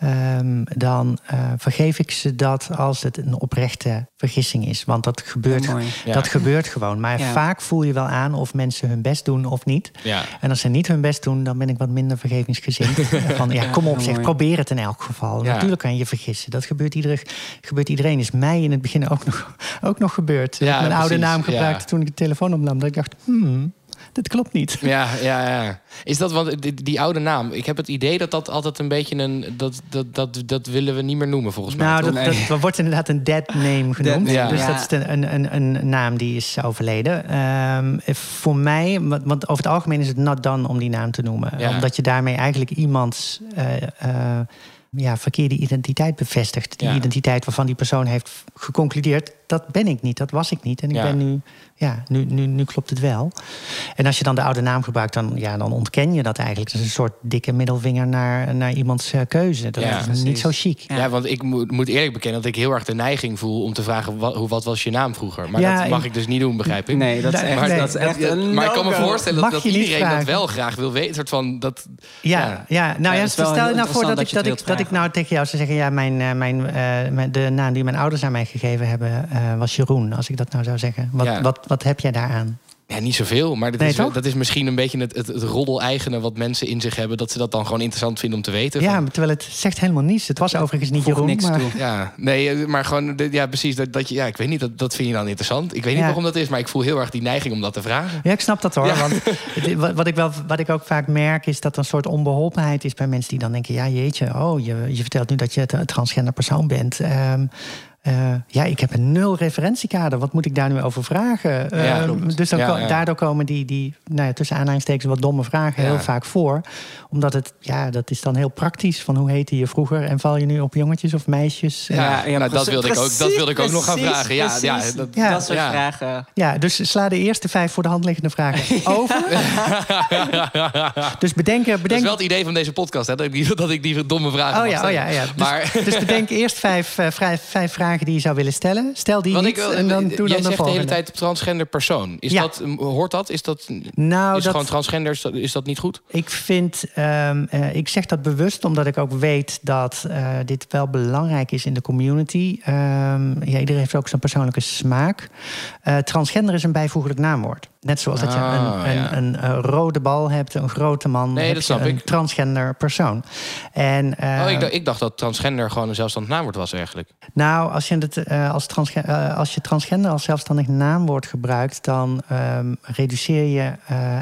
ehm, dan eh, vergeef ik ze dat als het een oprechte vergissing is. Want dat gebeurt. Ja. dat gebeurt gewoon. Maar Ja. vaak voel je wel aan of mensen hun best doen of niet. Ja. En als ze niet hun best doen, dan ben ik wat minder vergevingsgezind. (laughs) Van ja, kom op, zeg, mooi. probeer het in elk geval. Ja. Natuurlijk kan je je vergissen. Dat gebeurt, ieder, gebeurt iedereen. Is mij in het begin ook nog, ook nog gebeurd. Dat Ja, ik mijn oude naam gebruikte ja. toen ik de telefoon opnam. Dat ik dacht, hmm, dit klopt niet. Ja, ja, ja. Is dat, want die, die oude naam, ik heb het idee dat dat altijd een beetje een... Dat, dat, dat, dat willen we niet meer noemen, volgens mij. Nou, dat, dat, dat wordt inderdaad een dead name genoemd. name, Dus ja. dat is een, een, een, een naam die is overleden. Ehm, voor mij, want want over het algemeen is het not done om die naam te noemen. Ja. Omdat je daarmee eigenlijk iemands eh, eh, ja, verkeerde identiteit bevestigt. Die Ja. identiteit waarvan die persoon heeft geconcludeerd... dat ben ik niet, dat was ik niet. En ik Ja. ben nu, ja, nu, nu, nu klopt het wel. En als je dan de oude naam gebruikt, dan, ja, dan ontken je dat eigenlijk. Dat is een soort dikke middelvinger naar, naar iemands eh, keuze. Dat Ja, is precies. niet zo chic. Ja, want ik moet, moet eerlijk bekennen dat ik heel erg de neiging voel om te vragen: wat, hoe, wat was je naam vroeger? Maar Ja, dat mag ik- dus niet doen, begrijp ik. Nee, dat is echt, nee, dat is echt een maar ik kan me voorstellen dat, dat iedereen dat wel graag wil weten. Een soort van dat. Ja, Ja. ja. nou Ja, stel je nou voor dat ik, dat je dat, het ik, dat ik nou tegen jou zou zeggen... ja, mijn, eh, mijn, eh, mijn- de naam die mijn ouders aan mij gegeven hebben eh, was Jeroen. Als ik dat nou zou zeggen. Wat, Ja. wat, wat heb jij daaraan? Ja, niet zoveel, maar dat, Nee, is, wel- dat is misschien een beetje het, het, het roddel-eigene wat mensen in zich hebben. Dat ze dat dan gewoon interessant vinden om te weten. Ja, Van- maar terwijl het zegt helemaal niets. Het was overigens niet Jeroen. niks maar, toe. Ja, nee, eh, maar gewoon, ja, precies. Dat, dat je, ja, ik weet niet, dat, dat vind je dan interessant. Ik weet niet waarom dat is, maar ik voel heel erg die neiging om dat te vragen. Ja, ik snap dat hoor. Ja. Want (laughs) het- wat, wat ik wel, wat ik ook vaak merk is dat er een soort onbeholpenheid is bij mensen die dan denken: ja, jeetje, oh, je, je vertelt nu dat je een transgender persoon bent. Ehm, eh, ja, ik heb een nul referentiekader. Wat moet ik daar nu over vragen? Ja, Ehm, dus dan Ja, ko- ja. daardoor komen die, die nou ja, tussen aanhalingstekens wat domme vragen Ja. heel vaak voor. Omdat het, ja, dat is dan heel praktisch. Van hoe heette je vroeger? En val je nu op jongetjes of meisjes? Ja, Ja, ja, nou, dat precies, wilde ik ook, dat wilde ik ook nog gaan vragen. Ja, ja, precies. dat, Ja. Dat soort Ja. vragen. Ja, dus sla de eerste vijf voor de hand liggende vragen (laughs) over. dus bedenk, dat is wel het idee van deze podcast, hè, dat, ik die, dat ik die domme vragen Oh mag ja, oh ja, ja. Dus, Maar dus bedenk eerst vijf, eh, vijf, vijf vragen die je zou willen stellen. Stel die Want niet ik, wil- en dan doe dan de zegt de hele tijd transgender persoon. Is Ja. dat, hoort dat? Is dat, Nou, is dat, gewoon transgender, is dat, is dat niet goed? ik vind, ehm, eh, ik zeg dat bewust omdat ik ook weet dat eh, dit wel belangrijk is in de community. Ehm, ja, iedereen heeft ook zijn persoonlijke smaak. Eh, transgender is een bijvoeglijk naamwoord. Net zoals dat je Ah, een, ja. een, een, eh, rode bal hebt, een grote man, Nee, heb dat je snap een ik. transgender persoon. En, oh, ik, dacht, ik dacht dat transgender gewoon een zelfstandig naamwoord was eigenlijk. Nou, als je, het, eh, als, transge- eh, als je transgender als zelfstandig naamwoord gebruikt, dan ehm, reduceer je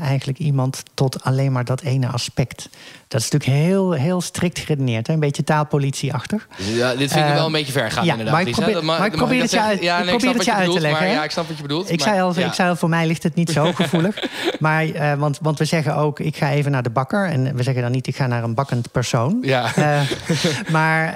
eigenlijk iemand tot alleen maar dat ene aspect. Dat is natuurlijk heel, heel strikt geredeneerd, hè? een beetje taalpolitieachtig. Ja, dit vind ik Eh, wel een beetje ver gaan ja, inderdaad. maar ik probeer- maar ik probeer het je uit- Ja, ik probeer het je uit te leggen, maar? Ja, ik snap wat je bedoelt. Ik maar- zei, al, ja. ik zei al, voor mij ligt het niet zo (laughs) gevoelig. maar, eh, want, want we zeggen ook, ik ga even naar de bakker. En we zeggen dan niet, ik ga naar een bakkend persoon. Ja. Eh, (laughs) maar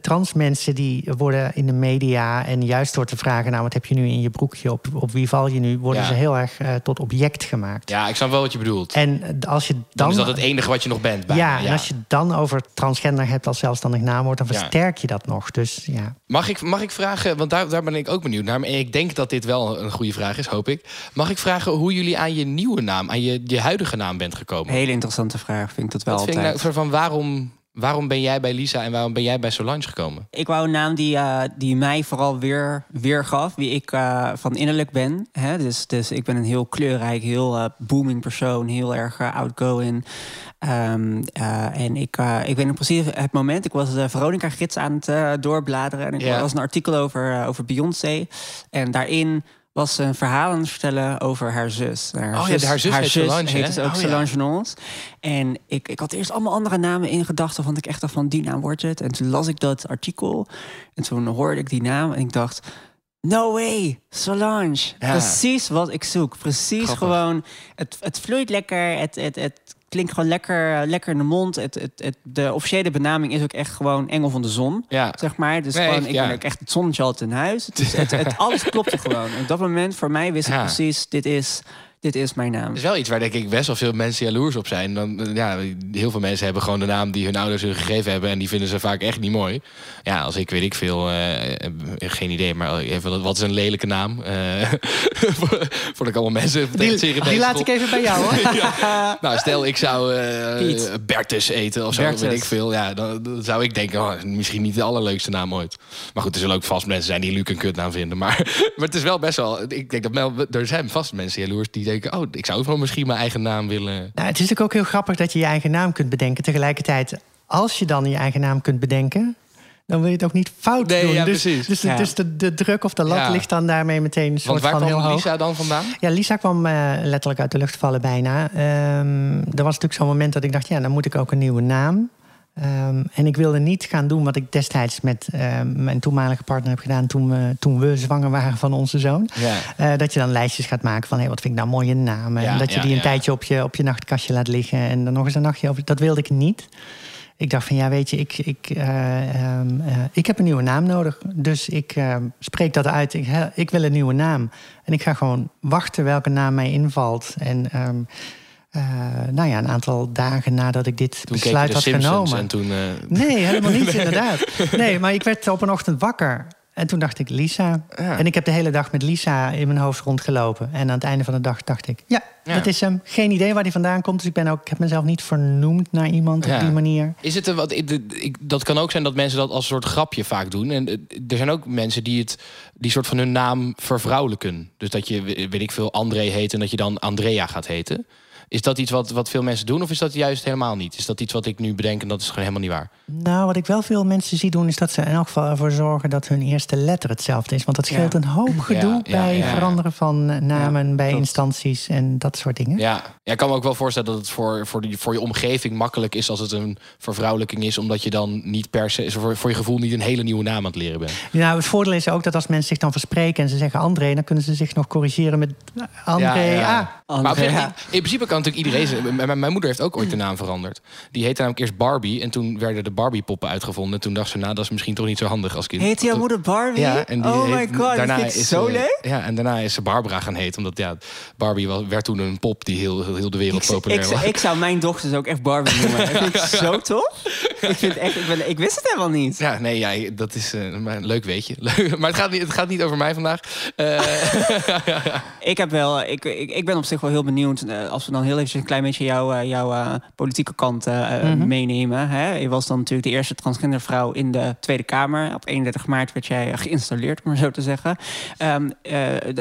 trans mensen die worden in de media... en juist door te vragen, nou, wat heb je nu in je broekje? Op, op wie val je nu? Worden Ja. ze heel erg tot object gemaakt. ja, ik snap wel wat je bedoelt. En als je dan... dan is dat het enige wat je nog bent. Bijna, ja, en als je dan over transgender hebt als zelfstandig naamwoord... dan Ja. versterk je dat nog. Dus ja, Mag ik, mag ik vragen, want daar, daar ben ik ook benieuwd naar. En ik denk dat dit wel een goede vraag is, hoop ik. Mag ik vragen hoe jullie aan je nieuwe naam, aan je, je huidige naam bent gekomen? Hele interessante vraag, vind ik dat wel Wat vind ik altijd. nou, van waarom, waarom ben jij bij Lisa en waarom ben jij bij Solange gekomen? Ik wou een naam die, eh, die mij vooral weer, weer gaf, wie ik eh, van innerlijk ben. Hè? Dus, dus ik ben een heel kleurrijk, heel eh, booming persoon, heel erg outgoing. Ehm, eh, en ik, ik weet nog precies het moment, ik was de Veronica-gids aan het doorbladeren. En ik was een artikel over, over Beyoncé. En daarin was ze een verhaal aan het vertellen over haar zus. Haar Oh ja, haar zus heet Solange, heet hè? dus ook Oh ja. Solange Knowles. En ik, ik had eerst allemaal andere namen in gedachten. Want ik echt dacht van, die naam wordt het. En toen las ik dat artikel. En toen hoorde ik die naam. En ik dacht, no way, Solange. Ja. Precies wat ik zoek. Precies Grappig. gewoon, het, het vloeit lekker. Het, het, het klinkt gewoon lekker, lekker in de mond. Het, het, het, de officiële benaming is ook echt gewoon Engel van de Zon. Ja. Zeg maar. Dus Nee, gewoon, ik ja. ben ook echt het zonnetje altijd in huis. Het, is- het, het, alles klopte gewoon. En op dat moment, voor mij wist ik Ja. precies, dit is, dit is mijn naam. Het is wel iets waar denk ik best wel veel mensen jaloers op zijn. Dan, eh, ja, heel veel mensen hebben gewoon de naam die hun ouders hun gegeven hebben. En die vinden ze vaak echt niet mooi. Ja, als ik weet ik veel, eh, eh, geen idee, maar even, wat is een lelijke naam? Eh (laughs) Voordat ik allemaal mensen Die, tegen die laat ik even bij jou hoor. (laughs) Nou, stel ik zou Piet. Bertus eten of zo, Bertus. weet ik veel. Ja, dan, dan zou ik denken, oh, misschien niet de allerleukste naam ooit. Maar goed, er zullen ook vast mensen zijn die Luc een kutnaam vinden. Maar, (laughs) maar het is wel best wel... Ik denk dat er zijn vast mensen jaloers die denken... oh, ik zou wel misschien mijn eigen naam willen... Nou, het is natuurlijk ook heel grappig dat je je eigen naam kunt bedenken. Tegelijkertijd, als je dan je eigen naam kunt bedenken... dan wil je het ook niet fout Nee, doen. ja, dus precies. dus, Ja. dus de, de druk of de lat Ja. ligt dan daarmee meteen een soort Want waar van heel kwam hoog. Lisa dan vandaan? Ja, Lisa kwam eh, letterlijk uit de lucht vallen bijna. Ehm, er was natuurlijk zo'n moment dat ik dacht... ja, dan moet ik ook een nieuwe naam. Ehm, en ik wilde niet gaan doen wat ik destijds met ehm, mijn toenmalige partner heb gedaan... Toen we, toen we zwanger waren van onze zoon. Ja. Eh, dat je dan lijstjes gaat maken van hey, wat vind ik nou mooie namen. Ja, en dat je ja, die een tijdje op je, op je nachtkastje laat liggen. En dan nog eens een nachtje over. Dat wilde ik niet. Ik dacht van ja, weet je, ik, ik, eh, ehm, eh, ik heb een nieuwe naam nodig. Dus ik spreek dat uit. Ik, ik wil een nieuwe naam. En ik ga gewoon wachten welke naam mij invalt. En eh, nou ja, een aantal dagen nadat ik dit Toen besluit had Simpsons genomen. en toen... eh, Nee, helemaal niet, (laughs) inderdaad. Nee, maar ik werd op een ochtend wakker. En toen dacht ik, Lisa. Ja. En ik heb de hele dag met Lisa in mijn hoofd rondgelopen. En aan het einde van de dag dacht ik, ja, Ja. dat is hem. Geen idee waar die vandaan komt. Dus ik, ben ook, ik heb mezelf niet vernoemd naar iemand Ja. op die manier. Is het een wat? ik- ik- Dat kan ook zijn dat mensen dat als een soort grapje vaak doen. En eh, er zijn ook mensen die het die soort van hun naam vervrouwelijken. Dus dat je, weet ik veel, André heet en dat je dan Andrea gaat heten. Is dat iets wat, wat veel mensen doen of is dat juist helemaal niet? Is dat iets wat ik nu bedenk en dat is gewoon helemaal niet waar? Nou, wat ik wel veel mensen zie doen... is dat ze in elk geval ervoor zorgen dat hun eerste letter hetzelfde is. Want dat scheelt Ja. een hoop gedoe Ja, ja, bij ja. veranderen van eh, namen... bij klopt. instanties en dat soort dingen. Ja. ja, ik kan me ook wel voorstellen dat het voor, voor, die, voor je omgeving makkelijk is als het een vervrouwelijking is. Omdat je dan niet per se, voor, voor je gevoel niet een hele nieuwe naam aan het leren bent. Nou, het voordeel is ook dat als mensen zich dan verspreken... en ze zeggen André, dan kunnen ze zich nog corrigeren met André. Ja, ja. Ah, Maar in principe kan natuurlijk iedereen. Mijn, mijn- moeder heeft ook ooit de naam veranderd. Die heette namelijk eerst Barbie. En toen werden de Barbie-poppen uitgevonden. Toen dacht ze, nou, dat is misschien toch niet zo handig als kind. Heet jouw moeder Barbie? Ja, en die oh my heet- god, dat vind ik zo ze, leuk. Ja, en daarna is ze Barbara gaan heten. Omdat ja, Barbie was, werd toen een pop die heel, heel, heel de wereld Ik, populair ik, was. ik zou mijn dochters ook echt Barbie noemen. Dat vind ik (laughs) zo tof. Ik, vind echt, ik, ben, ik wist het helemaal niet. Ja, nee, ja, dat is eh, een leuk weetje. (laughs) maar het gaat, niet, het gaat niet over mij vandaag. Eh, (laughs) Ik, heb wel, ik, ik, ik ben op zich wel heel benieuwd. eh, als we dan heel even een klein beetje jouw, eh, jouw eh, politieke kant eh, eh, meenemen. Hè? Je was dan natuurlijk de eerste transgendervrouw in de Tweede Kamer. Op 31 maart werd jij eh, geïnstalleerd, om maar zo te zeggen. Ehm, eh,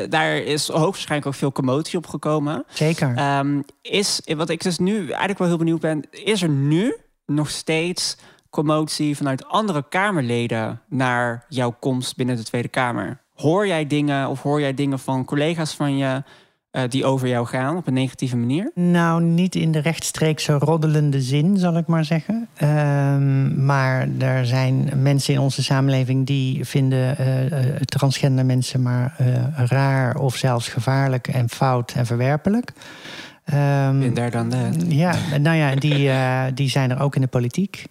daar is hoogstwaarschijnlijk ook veel commotie op gekomen. Zeker. Ehm, is, wat ik dus nu eigenlijk wel heel benieuwd ben, is er nu nog steeds commotie vanuit andere Kamerleden naar jouw komst binnen de Tweede Kamer? Hoor jij dingen of hoor jij dingen van collega's van je eh, die over jou gaan op een negatieve manier? Nou, niet in de rechtstreekse roddelende zin, zal ik maar zeggen. Ehm, maar er zijn mensen in onze samenleving die vinden eh, eh, transgender mensen maar raar of zelfs gevaarlijk en fout en verwerpelijk. Been there, done that. ja, nou ja, die, eh, die zijn er ook in de politiek.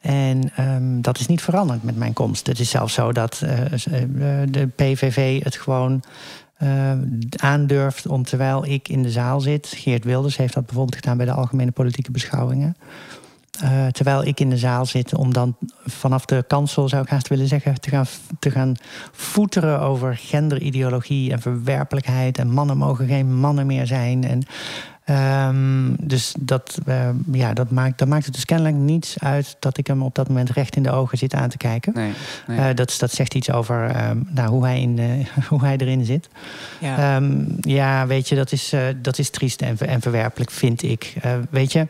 En ehm, dat is niet veranderd met mijn komst. Het is zelfs zo dat eh, eh, de PVV het gewoon aandurft om terwijl ik in de zaal zit. Geert Wilders heeft dat bijvoorbeeld gedaan bij de algemene politieke beschouwingen. Terwijl ik in de zaal zit, om dan vanaf de kansel, zou ik haast willen zeggen, te gaan, te gaan voeteren over genderideologie en verwerpelijkheid. En mannen mogen geen mannen meer zijn. En, ehm, dus dat, eh, ja, dat, maakt, dat maakt het dus kennelijk niets uit dat ik hem op dat moment recht in de ogen zit aan te kijken. Nee. nee. Eh, dat, dat zegt iets over ehm, nou, hoe, hij in, (laughs) hoe hij erin zit. ja. Ehm, ja, weet je, dat is, eh, dat is triest en, en verwerpelijk, vind ik. Weet je,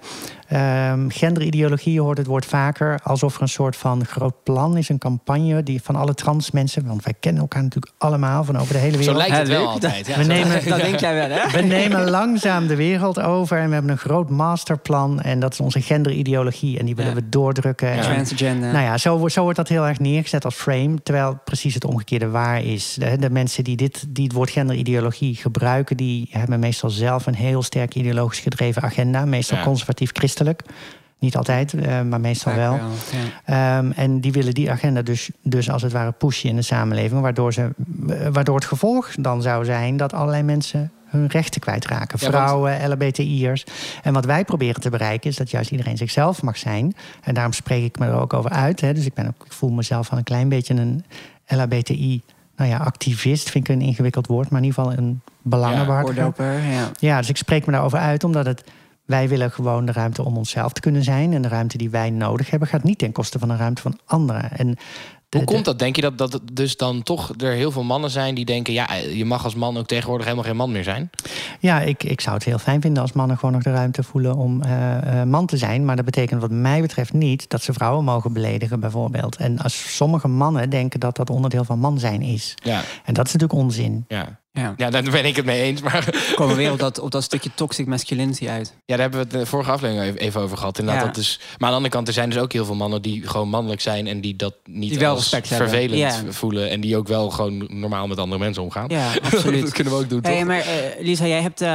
ehm, genderideologie, je hoort het woord vaker... alsof er een soort van groot plan is, een campagne... Die van alle trans mensen, want wij kennen elkaar natuurlijk allemaal... van over de hele zo wereld. lijkt het wel altijd. Ja, We zo- nemen- dat denk jij wel, hè? We nemen langzaam de wereld over en we hebben een groot masterplan... en dat is onze genderideologie en die willen Ja. we doordrukken. En- Transgender. nou ja, zo, wordt- zo wordt dat heel erg neergezet als frame. Terwijl precies het omgekeerde waar is. De, de mensen die, dit, die het woord genderideologie gebruiken... die hebben meestal zelf een heel sterk ideologisch gedreven agenda. Meestal Ja. Niet altijd, eh, maar meestal Vaak wel. ja. Ehm, en die willen die agenda dus, dus als het ware pushen in de samenleving. Waardoor, ze, eh, waardoor het gevolg dan zou zijn dat allerlei mensen hun rechten kwijtraken. Ja, want- Vrouwen, LHBTI'ers. En wat wij proberen te bereiken is dat juist iedereen zichzelf mag zijn. En daarom spreek ik me er ook over uit. Hè. Dus ik, ben ook, ik voel mezelf al een klein beetje een LHBTI... Nou ja, activist vind ik een ingewikkeld woord, maar in ieder geval een belangenbehartiger. Oordoper, ja. Ja, dus ik spreek me daarover uit omdat het. Wij willen gewoon de ruimte om onszelf te kunnen zijn. En de ruimte die wij nodig hebben, gaat niet ten koste van de ruimte van anderen. En de- Hoe komt dat? Denk je dat, dat dus dan toch er heel veel mannen zijn die denken... ja, je mag als man ook tegenwoordig helemaal geen man meer zijn? Ja, ik, ik zou het heel fijn vinden als mannen gewoon nog de ruimte voelen om eh, eh, man te zijn. Maar dat betekent wat mij betreft niet dat ze vrouwen mogen beledigen, bijvoorbeeld. En als sommige mannen denken dat dat onderdeel van man zijn is. Ja, En dat is natuurlijk onzin. ja. Ja. Ja, daar ben ik het mee eens. Maar We komen weer op dat, op dat stukje toxic masculinity uit. ja, daar hebben we het de vorige aflevering even- over gehad. Inderdaad, Ja. dat is, maar aan de andere kant, er zijn dus ook heel veel mannen die gewoon mannelijk zijn... en die dat niet Die wel als vervelend Ja. voelen... en die ook wel gewoon normaal met andere mensen omgaan. Ja, (laughs) absoluut. dat kunnen we ook doen, toch? Hey, maar eh, Lisa, jij hebt eh,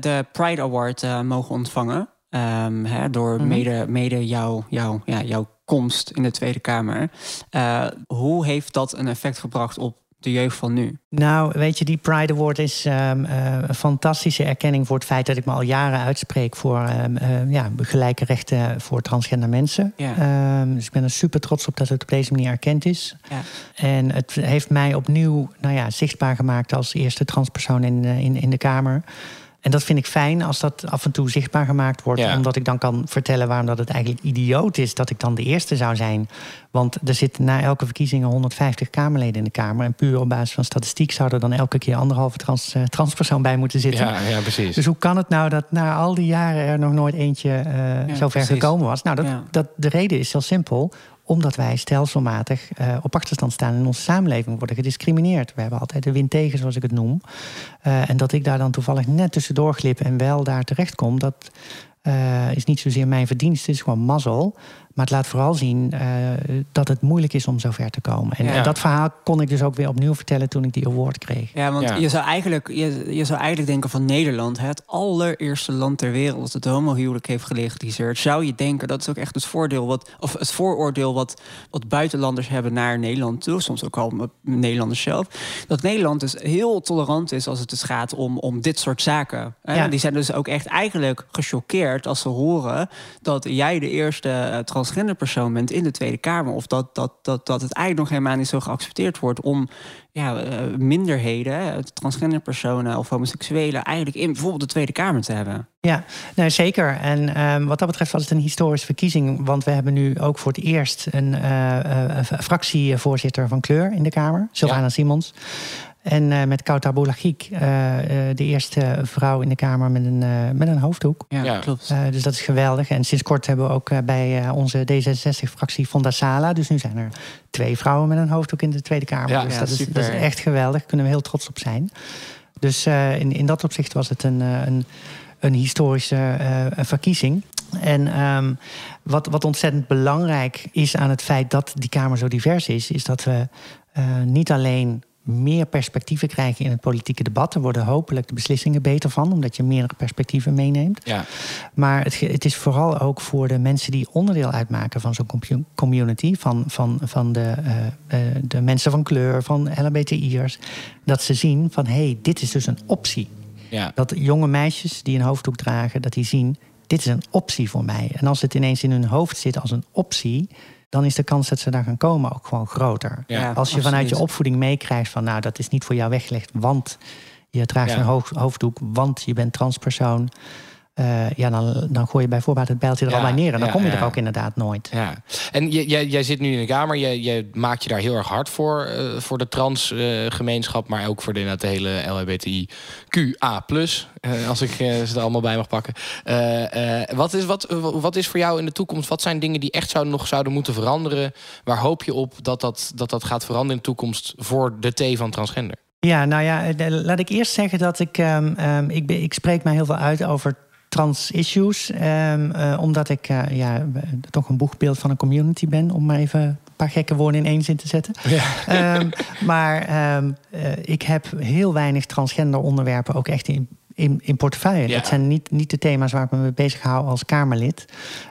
de Pride Award eh, mogen ontvangen. ehm, hè, door Mhm. mede, mede jouw, jouw, ja, jouw komst in de Tweede Kamer. Hoe heeft dat een effect gebracht op de jeugd van nu? Nou, weet je, die Pride Award is ehm, eh, een fantastische erkenning voor het feit dat ik me al jaren uitspreek voor ehm, eh, ja, gelijke rechten voor transgender mensen. Ja. Ehm, dus ik ben er super trots op dat het op deze manier erkend is. Ja. En het heeft mij opnieuw nou ja, zichtbaar gemaakt als eerste transpersoon in, eh, in, in de Kamer. En dat vind ik fijn als dat af en toe zichtbaar gemaakt wordt. Ja. Omdat ik dan kan vertellen waarom dat het eigenlijk idioot is dat ik dan de eerste zou zijn. Want er zitten na elke verkiezingen 150 Kamerleden in de Kamer. En puur op basis van statistiek zou er dan elke keer anderhalve trans, eh, transpersoon bij moeten zitten. Ja, ja, precies. Dus hoe kan het nou dat na al die jaren er nog nooit eentje eh Ja, zo ver gekomen was? Nou, dat, Ja. dat, de reden is heel simpel. Omdat wij stelselmatig eh, op achterstand staan in onze samenleving, worden gediscrimineerd. We hebben altijd de wind tegen, zoals ik het noem. Eh, en dat ik daar dan toevallig net tussendoor glip en wel daar terecht kom, dat eh, is niet zozeer mijn verdienste, het is gewoon mazzel. Maar het laat vooral zien eh, dat het moeilijk is om zo ver te komen. En, Ja. en dat verhaal kon ik dus ook weer opnieuw vertellen toen ik die award kreeg. Ja, want Ja. Je, zou eigenlijk, je, je zou eigenlijk denken van Nederland, hè, het allereerste land ter wereld dat het homohuwelijk heeft gelegaliseerd. Zou je denken, dat is ook echt het voordeel wat, of het vooroordeel wat, wat buitenlanders hebben naar Nederland toe, soms ook al Nederlanders zelf. Dat Nederland dus heel tolerant is als het dus gaat om, om dit soort zaken. Hè. Ja. Die zijn dus ook echt eigenlijk gechoqueerd als ze horen dat jij de eerste eh, transgender persoon bent in de Tweede Kamer. Of dat, dat, dat, dat het eigenlijk nog helemaal niet zo geaccepteerd wordt om ja, eh, minderheden, hè, transgender personen of homoseksuelen, eigenlijk in bijvoorbeeld de Tweede Kamer te hebben. Ja, nou, zeker. En ehm, wat dat betreft was het een historische verkiezing. Want we hebben nu ook voor het eerst een eh, eh, fractievoorzitter van kleur in de Kamer, Sylvana Ja. Simons. En eh, met Kautar Boulagik, eh, eh, de eerste vrouw in de Kamer met een, met een hoofddoek. Ja, Ja. klopt. Eh, dus dat is geweldig. En sinds kort hebben we ook bij eh, onze D66-fractie Fonda Sala. Dus nu zijn er twee vrouwen met een hoofddoek in de Tweede Kamer. Ja, dus ja, dat, is, super. dat is echt geweldig. Daar kunnen we heel trots op zijn. Dus eh, in, in dat opzicht was het een, eh, een, een historische eh, verkiezing. En ehm, wat, wat ontzettend belangrijk is aan het feit dat die Kamer zo divers is, is dat we eh, niet alleen meer perspectieven krijgen in het politieke debat. Er worden hopelijk de beslissingen beter van, omdat je meerdere perspectieven meeneemt. Ja, Maar het, het is vooral ook voor de mensen die onderdeel uitmaken van zo'n community, van, van, van de, eh, eh, de mensen van kleur, van LHBTI'ers, dat ze zien van hé, hey, dit is dus een optie. ja. Dat jonge meisjes die een hoofddoek dragen, dat die zien, dit is een optie voor mij. En als het ineens in hun hoofd zit als een optie, dan is de kans dat ze daar gaan komen ook gewoon groter. Ja, als je vanuit je opvoeding meekrijgt van nou, dat is niet voor jou weggelegd, want je draagt Ja. een hoofd- hoofddoek, want je bent transpersoon. Eh, ja, dan, dan gooi je bij voorbaat het bijltje er Ja, al bij neer. En dan ja, kom je ja. er ook inderdaad nooit. Ja, en jij, jij, zit nu in de Kamer, jij, jij maakt je daar heel erg hard voor, eh, voor de transgemeenschap, maar ook voor de, de hele LHBTIQA+, eh, als ik ze er allemaal bij mag pakken. Wat, is, wat, wat is voor jou in de toekomst, wat zijn dingen die echt zou, nog zouden moeten veranderen? Waar hoop je op dat dat, dat dat gaat veranderen in de toekomst voor de T van transgender? Ja, nou ja, laat ik eerst zeggen dat ik, ehm, ik, ben, ik spreek mij heel veel uit over trans-issues. ehm, eh, omdat ik eh, ja, toch een boegbeeld van een community ben, om maar even een paar gekke woorden in één zin te zetten. Ehm, maar ehm, eh, ik heb heel weinig transgender onderwerpen ook echt in, in, in portefeuille. Ja. Dat zijn niet, niet de thema's waar ik me mee bezig hou als Kamerlid.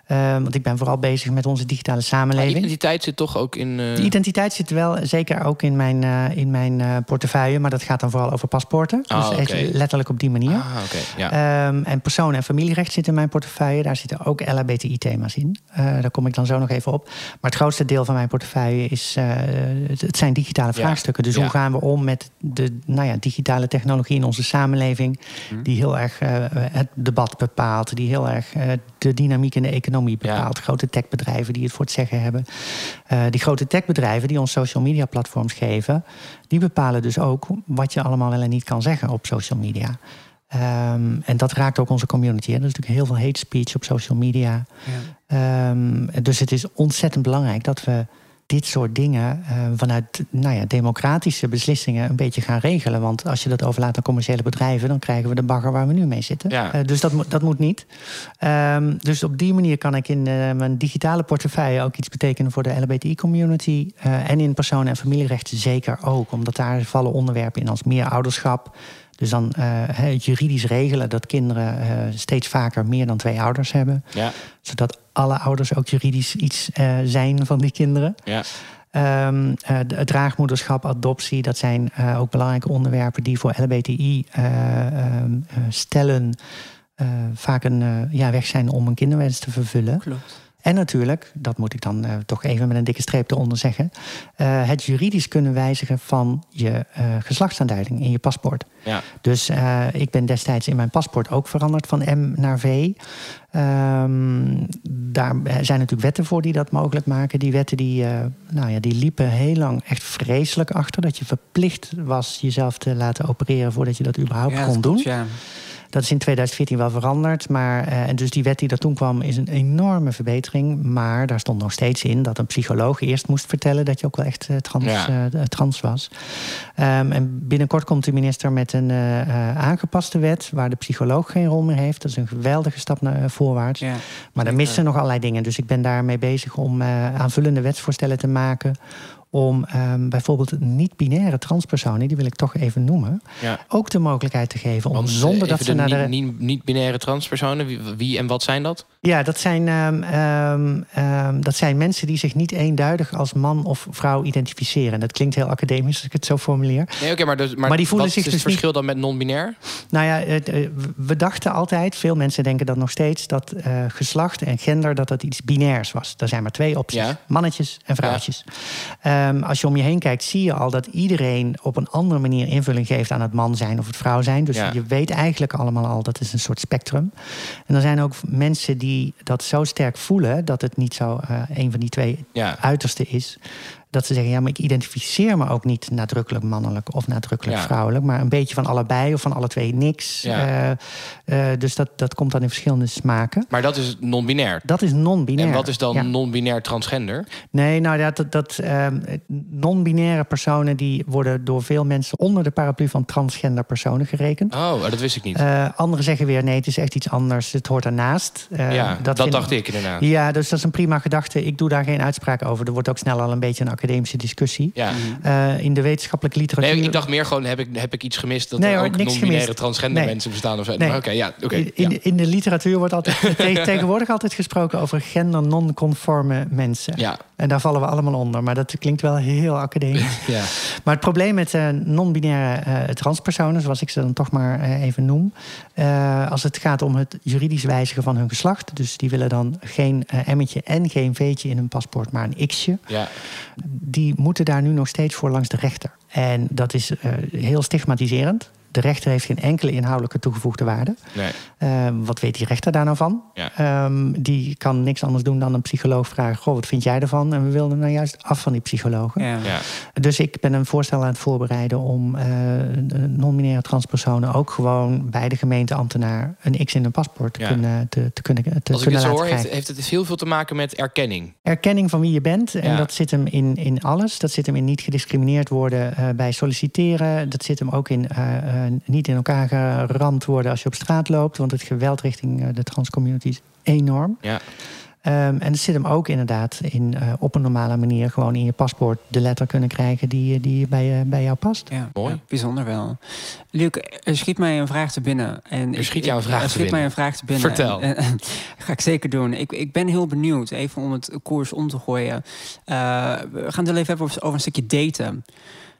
Eh, want ik ben vooral bezig met onze digitale Maar samenleving. identiteit zit toch ook in... eh, De identiteit zit wel zeker ook in mijn, eh, in mijn eh, portefeuille. Maar dat gaat dan vooral over paspoorten. Ah, dus letterlijk op die manier. Ah. Ja. Ehm, en persoon- en familierecht zit in mijn portefeuille. Daar zitten ook LHBTI-thema's in. Daar kom ik dan zo nog even op. Maar het grootste deel van mijn portefeuille is, het, zijn digitale Ja. vraagstukken. Dus hoe gaan we om met de nou ja, digitale technologie in onze samenleving... die heel erg eh, het debat bepaalt... die heel erg eh, de dynamiek in de economie Ja. bepaalt. Grote techbedrijven die het voor het zeggen hebben. Eh, die grote techbedrijven die ons social media platforms geven... die bepalen dus ook wat je allemaal wel en niet kan zeggen op social media. Ehm, en dat raakt ook onze community. Hè. Er is natuurlijk heel veel hate speech op social media. Ehm, dus het is ontzettend belangrijk dat we dit soort dingen eh, vanuit nou ja, democratische beslissingen een beetje gaan regelen. Want als je dat overlaat aan commerciële bedrijven, dan krijgen we de bagger waar we nu mee zitten. Ja. Eh, dus dat, moet- dat moet niet. Ehm, dus op die manier kan ik in eh, mijn digitale portefeuille ook iets betekenen voor de LHBTI-community. eh, en in persoon- en familierechten zeker ook. Omdat daar vallen onderwerpen in als meer ouderschap. Dus dan eh, het juridisch regelen dat kinderen eh, steeds vaker meer dan twee ouders hebben. ja. Zodat alle ouders ook juridisch iets eh, zijn van die kinderen. Ja. Ehm, eh, de- draagmoederschap, adoptie, dat zijn eh, ook belangrijke onderwerpen die voor LBTI eh, ehm, eh, stellen eh, vaak een eh, ja, weg zijn om een kinderwens te vervullen. Klopt. En natuurlijk, dat moet ik dan eh, toch even met een dikke streep eronder zeggen, eh, het juridisch kunnen wijzigen van je eh, geslachtsaanduiding in je paspoort. Ja. Dus ik ben destijds in mijn paspoort ook veranderd van M naar V. Ehm, daar zijn natuurlijk wetten voor die dat mogelijk maken. Die wetten die, nou ja, die liepen heel lang echt vreselijk achter. Dat je verplicht was jezelf te laten opereren voordat je dat überhaupt Ja, kon dat doen. ja. Dat is in 2014 wel veranderd. Maar, eh, en dus die wet die daar toen kwam is een enorme verbetering. Maar daar stond nog steeds in dat een psycholoog eerst moest vertellen dat je ook wel echt eh, trans, Ja. eh, trans was. Ehm, en binnenkort komt de minister met een aangepaste wet waar de psycholoog geen rol meer heeft. Dat is een geweldige stap naar voorwaarts. Ja. Maar er missen nog allerlei dingen. Dus ik ben daarmee bezig om aanvullende wetsvoorstellen te maken. Om ehm, bijvoorbeeld niet-binaire transpersonen, die wil ik toch even noemen, Ja. ook de mogelijkheid te geven om Want eh, zonder dat ze naar de. niet- niet- niet-binaire transpersonen, wie, wie en wat zijn dat? Ja, dat zijn, ehm, ehm, dat zijn mensen die zich niet eenduidig als man of vrouw identificeren. Dat klinkt heel academisch als ik het zo formuleer. Nee, oké, maar, dus, maar, Maar die voelen wat zich is dus het verschil dan met non-binair? Nou ja, het, eh, we dachten altijd, veel mensen denken dat nog steeds, dat eh, geslacht en gender dat dat iets binairs was. Er zijn maar twee opties: Ja. mannetjes en vrouwtjes. Ehm, als je om je heen kijkt, zie je al dat iedereen op een andere manier invulling geeft aan het man zijn of het vrouw zijn. Dus Ja. je weet eigenlijk allemaal al dat is een soort spectrum. En er zijn ook mensen die dat zo sterk voelen dat het niet zo eh, een van die twee Ja. uiterste is. Dat ze zeggen, ja, maar ik identificeer me ook niet nadrukkelijk mannelijk of nadrukkelijk Ja. vrouwelijk, maar een beetje van allebei of van alle twee niks. Ja. Eh, eh, dus dat, dat komt dan in verschillende smaken. Maar dat is non-binair. Dat is non-binair. En wat is dan Ja. non-binair transgender? Nee, nou ja, dat, dat ehm, non-binaire personen die worden door veel mensen onder de paraplu van transgender personen gerekend. Oh, dat wist ik niet. Eh, anderen zeggen weer nee, het is echt iets anders. Het hoort ernaast. Ja, dat, vind- dacht ik inderdaad. Ja, dus dat is een prima gedachte. Ik doe daar geen uitspraak over. Er wordt ook snel al een beetje een academische discussie. Ja. Eh, in de wetenschappelijke literatuur. Nee, ik dacht meer gewoon, heb ik, heb ik iets gemist dat Nee, er ook non-binaire transgender Nee. mensen bestaan of zo? Nee. Maar Oké, ja, oké. in, in, ja. de, in de literatuur wordt altijd (laughs) te- tegenwoordig altijd gesproken over gender-non-conforme mensen. Ja. En daar vallen we allemaal onder. Maar dat klinkt wel heel academisch. (laughs) Ja. Maar het probleem met eh, non-binaire eh, transpersonen, zoals ik ze dan toch maar even noem. eh, als het gaat om het juridisch wijzigen van hun geslacht. Dus die willen dan geen eh, emmetje en geen veetje in hun paspoort, maar een x'je. ja. Die moeten daar nu nog steeds voor langs de rechter. En dat is eh, heel stigmatiserend. De rechter heeft geen enkele inhoudelijke toegevoegde waarde. Nee. Eh, wat weet die rechter daar nou van? Ja. Ehm, die kan niks anders doen dan een psycholoog vragen: Goh, wat vind jij ervan? En we wilden nou juist af van die psychologen. Ja. Ja. Dus ik ben een voorstel aan het voorbereiden om eh, non-binaire transpersonen ook gewoon bij de gemeenteambtenaar een X in hun paspoort te Ja. kunnen, te, te kunnen, te Als ik kunnen het zo laten hoor, krijgen. heeft, heeft het heel veel te maken met erkenning. Erkenning van wie je bent. En Ja. dat zit hem in, in alles. Dat zit hem in niet gediscrimineerd worden eh, bij solliciteren. Dat zit hem ook in eh, niet in elkaar geramd worden als je op straat loopt. Want het geweld richting eh, de transcommunity is enorm. Ja. Ehm, en het zit hem ook inderdaad in eh, op een normale manier gewoon in je paspoort de letter kunnen krijgen die, die bij, je- bij jou past. Ja, Mooi. ja, bijzonder wel. Luc, er schiet mij een vraag te binnen. En Er schiet jou een vraag er te schiet binnen. mij een vraag te binnen. Vertel. En- (laughs) en- ga ik zeker doen. Ik, ik ben heel benieuwd, even om het koers om te gooien. Eh, we gaan het wel even hebben over, over een stukje daten.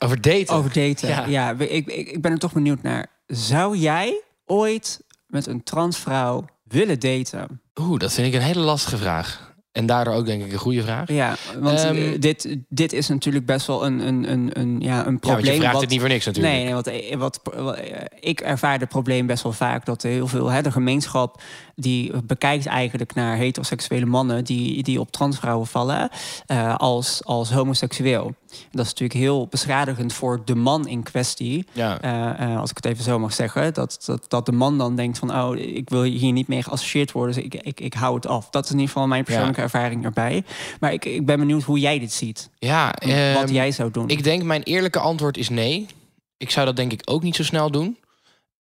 Over daten. Over daten, Ja. ja. ik, ik, ik ben er toch benieuwd naar. Zou jij ooit met een transvrouw willen daten? Oeh, dat vind ik een hele lastige vraag. En daardoor ook denk ik een goede vraag. Ja, want Ehm, eh, dit, dit is natuurlijk best wel een, een, een, een, ja, een Ja, probleem. je vraagt wat- het niet voor niks natuurlijk. Nee, nee want eh, wat, wat, eh, ik ervaar het probleem best wel vaak dat er heel veel, hè, de gemeenschap die bekijkt eigenlijk naar heteroseksuele mannen die, die op transvrouwen vallen eh, als, als homoseksueel. Dat is natuurlijk heel beschadigend voor de man in kwestie. Ja. Eh, eh, als ik het even zo mag zeggen. Dat, dat, dat de man dan denkt van... oh, ik wil hier niet mee geassocieerd worden... dus ik, ik, ik hou het af. Dat is in ieder geval mijn persoonlijke ervaring erbij. Maar ik, ik ben benieuwd hoe jij dit ziet. Ja, wat ehm, jij zou doen. Ik denk mijn eerlijke antwoord is nee. Ik zou dat denk ik ook niet zo snel doen.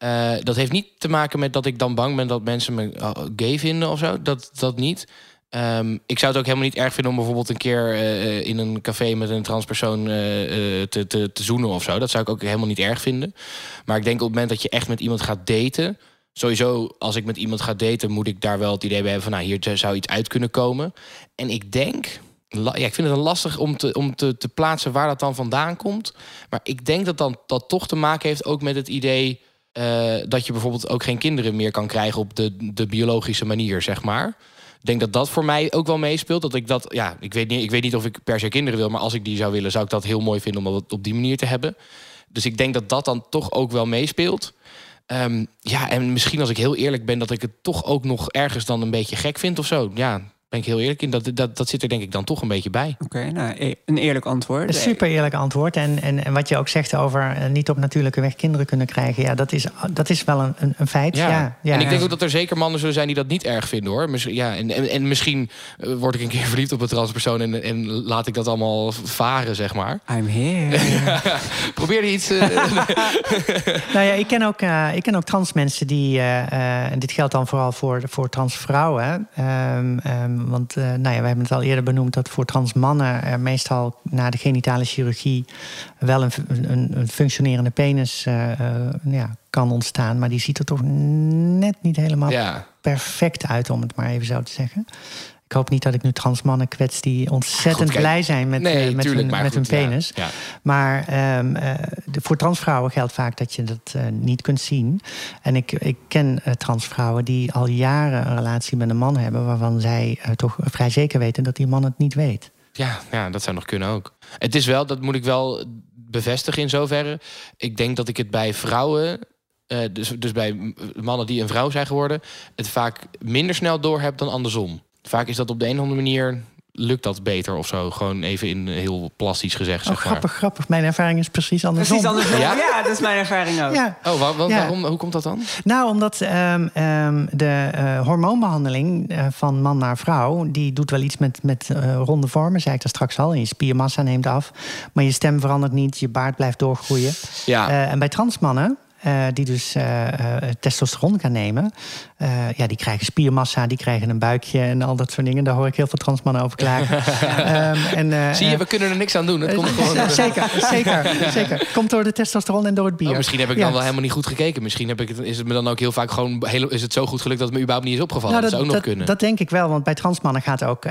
Eh, dat heeft niet te maken met dat ik dan bang ben dat mensen me uh, gay vinden of zo. Dat, dat niet. Ehm, ik zou het ook helemaal niet erg vinden om bijvoorbeeld een keer eh, in een café met een transpersoon eh, eh, te, te, te zoenen of zo. Dat zou ik ook helemaal niet erg vinden. Maar ik denk op het moment dat je echt met iemand gaat daten. Sowieso, als ik met iemand ga daten, moet ik daar wel het idee bij hebben van nou, hier zou iets uit kunnen komen. En ik denk, ja, ik vind het lastig om, te, om te, te plaatsen waar dat dan vandaan komt. Maar ik denk dat dan, dat toch te maken heeft ook met het idee eh, dat je bijvoorbeeld ook geen kinderen meer kan krijgen op de, de biologische manier, zeg maar. Ik denk dat dat voor mij ook wel meespeelt. Dat ik dat, ja, ik weet, niet, ik weet niet of ik per se kinderen wil, maar als ik die zou willen, zou ik dat heel mooi vinden om dat op die manier te hebben. Dus ik denk dat dat dan toch ook wel meespeelt. Ehm, ja, en misschien als ik heel eerlijk ben, dat ik het toch ook nog ergens dan een beetje gek vind of zo. Ja, ben ik heel eerlijk in. Dat, dat, dat zit er denk ik dan toch een beetje bij. Oké, nou, e- een eerlijk antwoord. Een super eerlijk antwoord. En, en, en wat je ook zegt over eh, niet op natuurlijke weg kinderen kunnen krijgen, ja, dat is, dat is wel een, een, een feit. Ja. Ja, en ik denk ook dat er zeker mannen zullen zijn die dat niet erg vinden hoor. Misschien, ja, en, en, en misschien eh, word ik een keer (laughs) verliefd op een transpersoon en, en laat ik dat allemaal varen, zeg maar. I'm here. (laughs) Probeer je iets. eh, (laughs) Nou ja, ik ken ook, eh, ik ken ook trans mensen die, eh, eh, en dit geldt dan vooral voor, voor trans vrouwen. Ehm, ehm, want eh, nou ja, we hebben het al eerder benoemd dat voor trans mannen er meestal na de genitale chirurgie wel een, een, een functionerende penis eh, eh, ja, kan ontstaan. Maar die ziet er toch net niet helemaal ja. perfect uit, om het maar even zo te zeggen. Ik hoop niet dat ik nu trans mannen kwets die ontzettend Goed, blij zijn met, nee, eh, met, tuurlijk, hun, met goed, hun penis. Ja, Maar ehm, eh, de, voor transvrouwen geldt vaak dat je dat eh, niet kunt zien. En ik, ik ken transvrouwen die al jaren een relatie met een man hebben... waarvan zij toch vrij zeker weten dat die man het niet weet. Ja, ja, dat zou nog kunnen ook. Het is wel, dat moet ik wel bevestigen in zoverre. Ik denk dat ik het bij vrouwen, dus, dus bij mannen die een vrouw zijn geworden, het vaak minder snel door heb dan andersom. Vaak is dat op de een of andere manier lukt dat beter of zo. Gewoon even in heel plastisch gezegd. Oh, Zeg maar. grappig, grappig. Mijn ervaring is precies andersom. Precies andersom. Ja? Ja? dat is mijn ervaring ook. Ja, Oh, Ja. waarom? Hoe komt dat dan? Nou, omdat ehm, ehm, de eh, hormoonbehandeling eh, van man naar vrouw... die doet wel iets met, met eh, ronde vormen, zei ik daar straks al. En je spiermassa neemt af, maar je stem verandert niet. Je baard blijft doorgroeien. Ja, Eh, en bij transmannen, eh, die dus eh, testosteron gaan nemen... ja, die krijgen spiermassa, die krijgen een buikje en al dat soort dingen. Daar hoor ik heel veel transmannen over klagen. (laughs) Ehm, en, zie je, we kunnen er niks aan doen. Het komt (laughs) gewoon. door zeker, zeker, zeker. Komt door de testosteron en door het bier. Oh, misschien heb ik Ja. dan wel helemaal niet goed gekeken. Misschien heb ik het, is het me dan ook heel vaak gewoon heel, is het zo goed gelukt dat het me überhaupt niet is opgevallen. Nou, dat, zou ook nog kunnen. dat denk ik wel, want bij transmannen gaat ook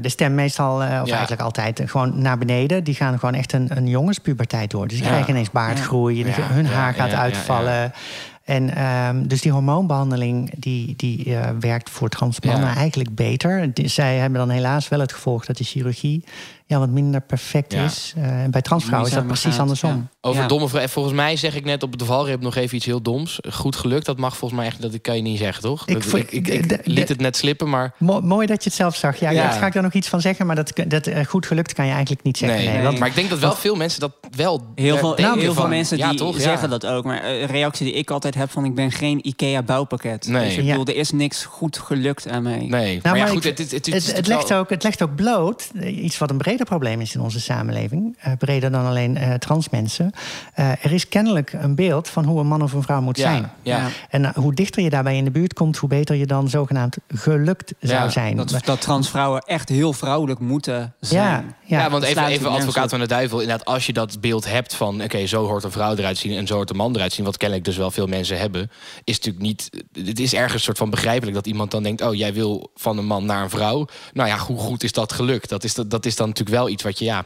de stem meestal, of Ja. eigenlijk altijd, gewoon naar beneden. Die gaan gewoon echt een, een jongenspuberteit door. Dus die Ja. krijgen ineens baardgroei, Ja. hun haar gaat ja, uitvallen. En ehm, dus die hormoonbehandeling die, die eh, werkt voor transmannen Ja. eigenlijk beter. Zij hebben dan helaas wel het gevolg dat de chirurgie ja, wat minder perfect Ja. is. Eh, en bij transvrouwen is dat precies gaat, andersom. ja. Over Ja. domme vragen. Volgens mij zeg ik net op de valreep nog even iets heel doms. Goed gelukt, dat mag volgens mij echt, dat kan je niet zeggen, toch? Ik Dat- ik, liet het net slippen, maar Mo- mooi dat je het zelf zag. Ja, Ja. ja. ga ik daar nog iets van zeggen, maar dat, dat eh, goed gelukt kan je eigenlijk niet zeggen. nee. Nee, want- Maar ik denk dat wel veel mensen dat wel Heel veel, denken heel veel mensen ja, die toch? Ja. zeggen dat ook. Maar eh, een reactie die ik altijd heb van... ik ben geen IKEA-bouwpakket. Nee. Dus ik Ja. bedoel, er is niks goed gelukt aan mij. Nee, maar, Nou, ja, maar goed, het, het, legt ook, het legt ook bloot, iets wat een breed breder probleem is in onze samenleving, eh, breder dan alleen eh, trans mensen. Eh, er is kennelijk een beeld van hoe een man of een vrouw moet Ja, zijn. ja. En hoe dichter je daarbij in de buurt komt, hoe beter je dan zogenaamd gelukt zou Ja, zijn. Dat, dat transvrouwen echt heel vrouwelijk moeten zijn. ja, ja. Ja, want even, even advocaat van de duivel. Inderdaad, als je dat beeld hebt van... oké, zo hoort een vrouw eruit zien en zo hoort een man eruit zien... wat kennelijk dus wel veel mensen hebben... is natuurlijk niet... Het is ergens een soort van begrijpelijk dat iemand dan denkt... oh, jij wil van een man naar een vrouw. Nou ja, hoe goed is dat gelukt? Dat is, dat, dat is dan natuurlijk wel iets wat je... ja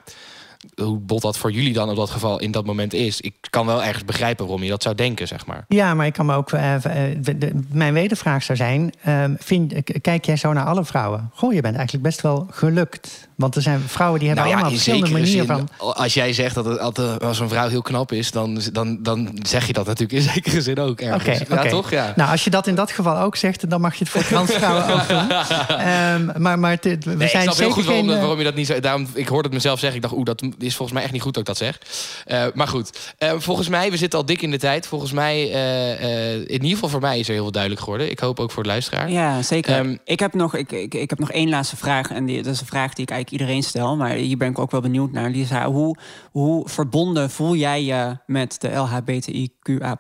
hoe bot dat voor jullie dan op dat geval in dat moment is. Ik kan wel ergens begrijpen waarom je dat zou denken, zeg maar. Ja, maar ik kan me ook. eh, eh, de- mijn wedervraag zou zijn: ehm, vind, kijk jij zo naar alle vrouwen? Goh, je bent eigenlijk best wel gelukt. Want er zijn vrouwen die hebben allemaal verschillende Nou manieren zin, van. Als jij zegt dat, het, altijd- als een vrouw heel knap is, dan, dan, dan zeg je dat natuurlijk in (laughs) zekere zin ook Oké, ergens. ja, toch? Ja. Nou, als je dat in dat geval ook zegt, dan mag je het voor transvrouwen ook doen. (laughs) Ehm, maar maar we Nee, ik zijn snap heel zeker goed waarom, geen. eh, waarom je dat niet zo... Daarom, ik hoorde het mezelf zeggen. Ik dacht, oeh, dat is volgens mij echt niet goed dat ik dat zeg. Eh, maar goed, Eh, volgens mij, we zitten al dik in de tijd. Volgens mij, eh, eh, in ieder geval voor mij is er heel veel duidelijk geworden. Ik hoop ook voor de luisteraar. Ja, zeker. Ehm, ik, heb nog, ik, ik, ik heb nog één laatste vraag. En die, dat is een vraag die ik eigenlijk iedereen stel. Maar hier ben ik ook wel benieuwd naar. Lisa, hoe, hoe verbonden voel jij je met de LHBTIQA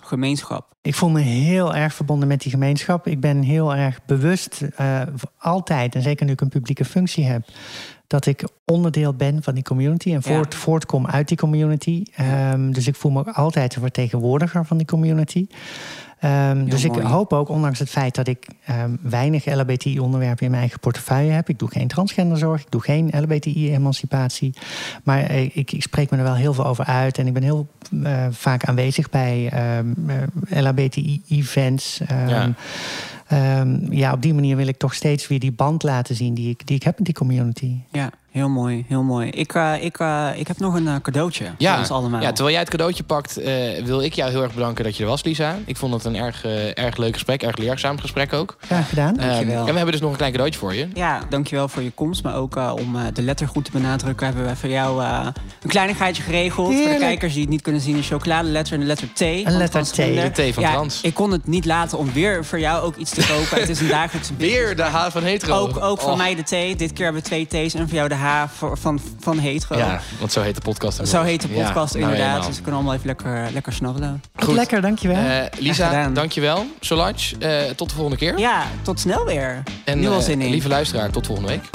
gemeenschap? Ik voel me heel erg verbonden met die gemeenschap. Ik ben heel erg bewust, eh, altijd, en zeker nu ik een publieke functie heb, dat ik onderdeel ben van die community en voort, voortkom uit die community. Ehm, dus ik voel me ook altijd een vertegenwoordiger van die community. Ehm, dus ik hoop ook, ondanks het feit dat ik ehm, weinig LHBTI-onderwerpen in mijn eigen portefeuille heb. Ik doe geen transgenderzorg, ik doe geen LHBTI-emancipatie. Maar eh, ik, ik spreek me er wel heel veel over uit. En ik ben heel eh, vaak aanwezig bij ehm, eh, LHBTI-events. Ehm, Ja. Ja, op die manier wil ik toch steeds weer die band laten zien die ik, die ik heb met die community. Ja, heel mooi, heel mooi. Ik, eh, ik, eh, ik heb nog een eh, cadeautje voor ons allemaal. ja, terwijl jij het cadeautje pakt, eh, wil ik jou heel erg bedanken dat je er was, Lisa. Ik vond het een erg, eh, erg leuk gesprek, erg leerzaam gesprek ook. Graag gedaan. Ehm, Dankjewel. en we hebben dus nog een klein cadeautje voor je. Ja, dankjewel voor je komst. Maar ook om eh, de letter goed te benadrukken... hebben we voor jou eh, een kleinigheidje geregeld. Voor de kijkers die het niet kunnen zien... een chocoladeletter en de letter T. Een letter T. De T van ja, trans. Ik kon het niet laten om weer voor jou ook iets te kopen. het is een (laughs) dagelijkse Weer de H van hetero. Ook, ook voor Oh. mij de T. Dit keer hebben we twee T's. En voor jou de H H van, van heet. Ja, want zo heet de podcast. Zo heet de podcast, nou inderdaad. Dus we kunnen allemaal even lekker, lekker. Goed. Lekker, dankjewel. Uh, Lisa, dankjewel. Solange, uh, tot de volgende keer. Ja, tot snel weer. En, nu al zin eh, in. Lieve luisteraar, tot volgende week.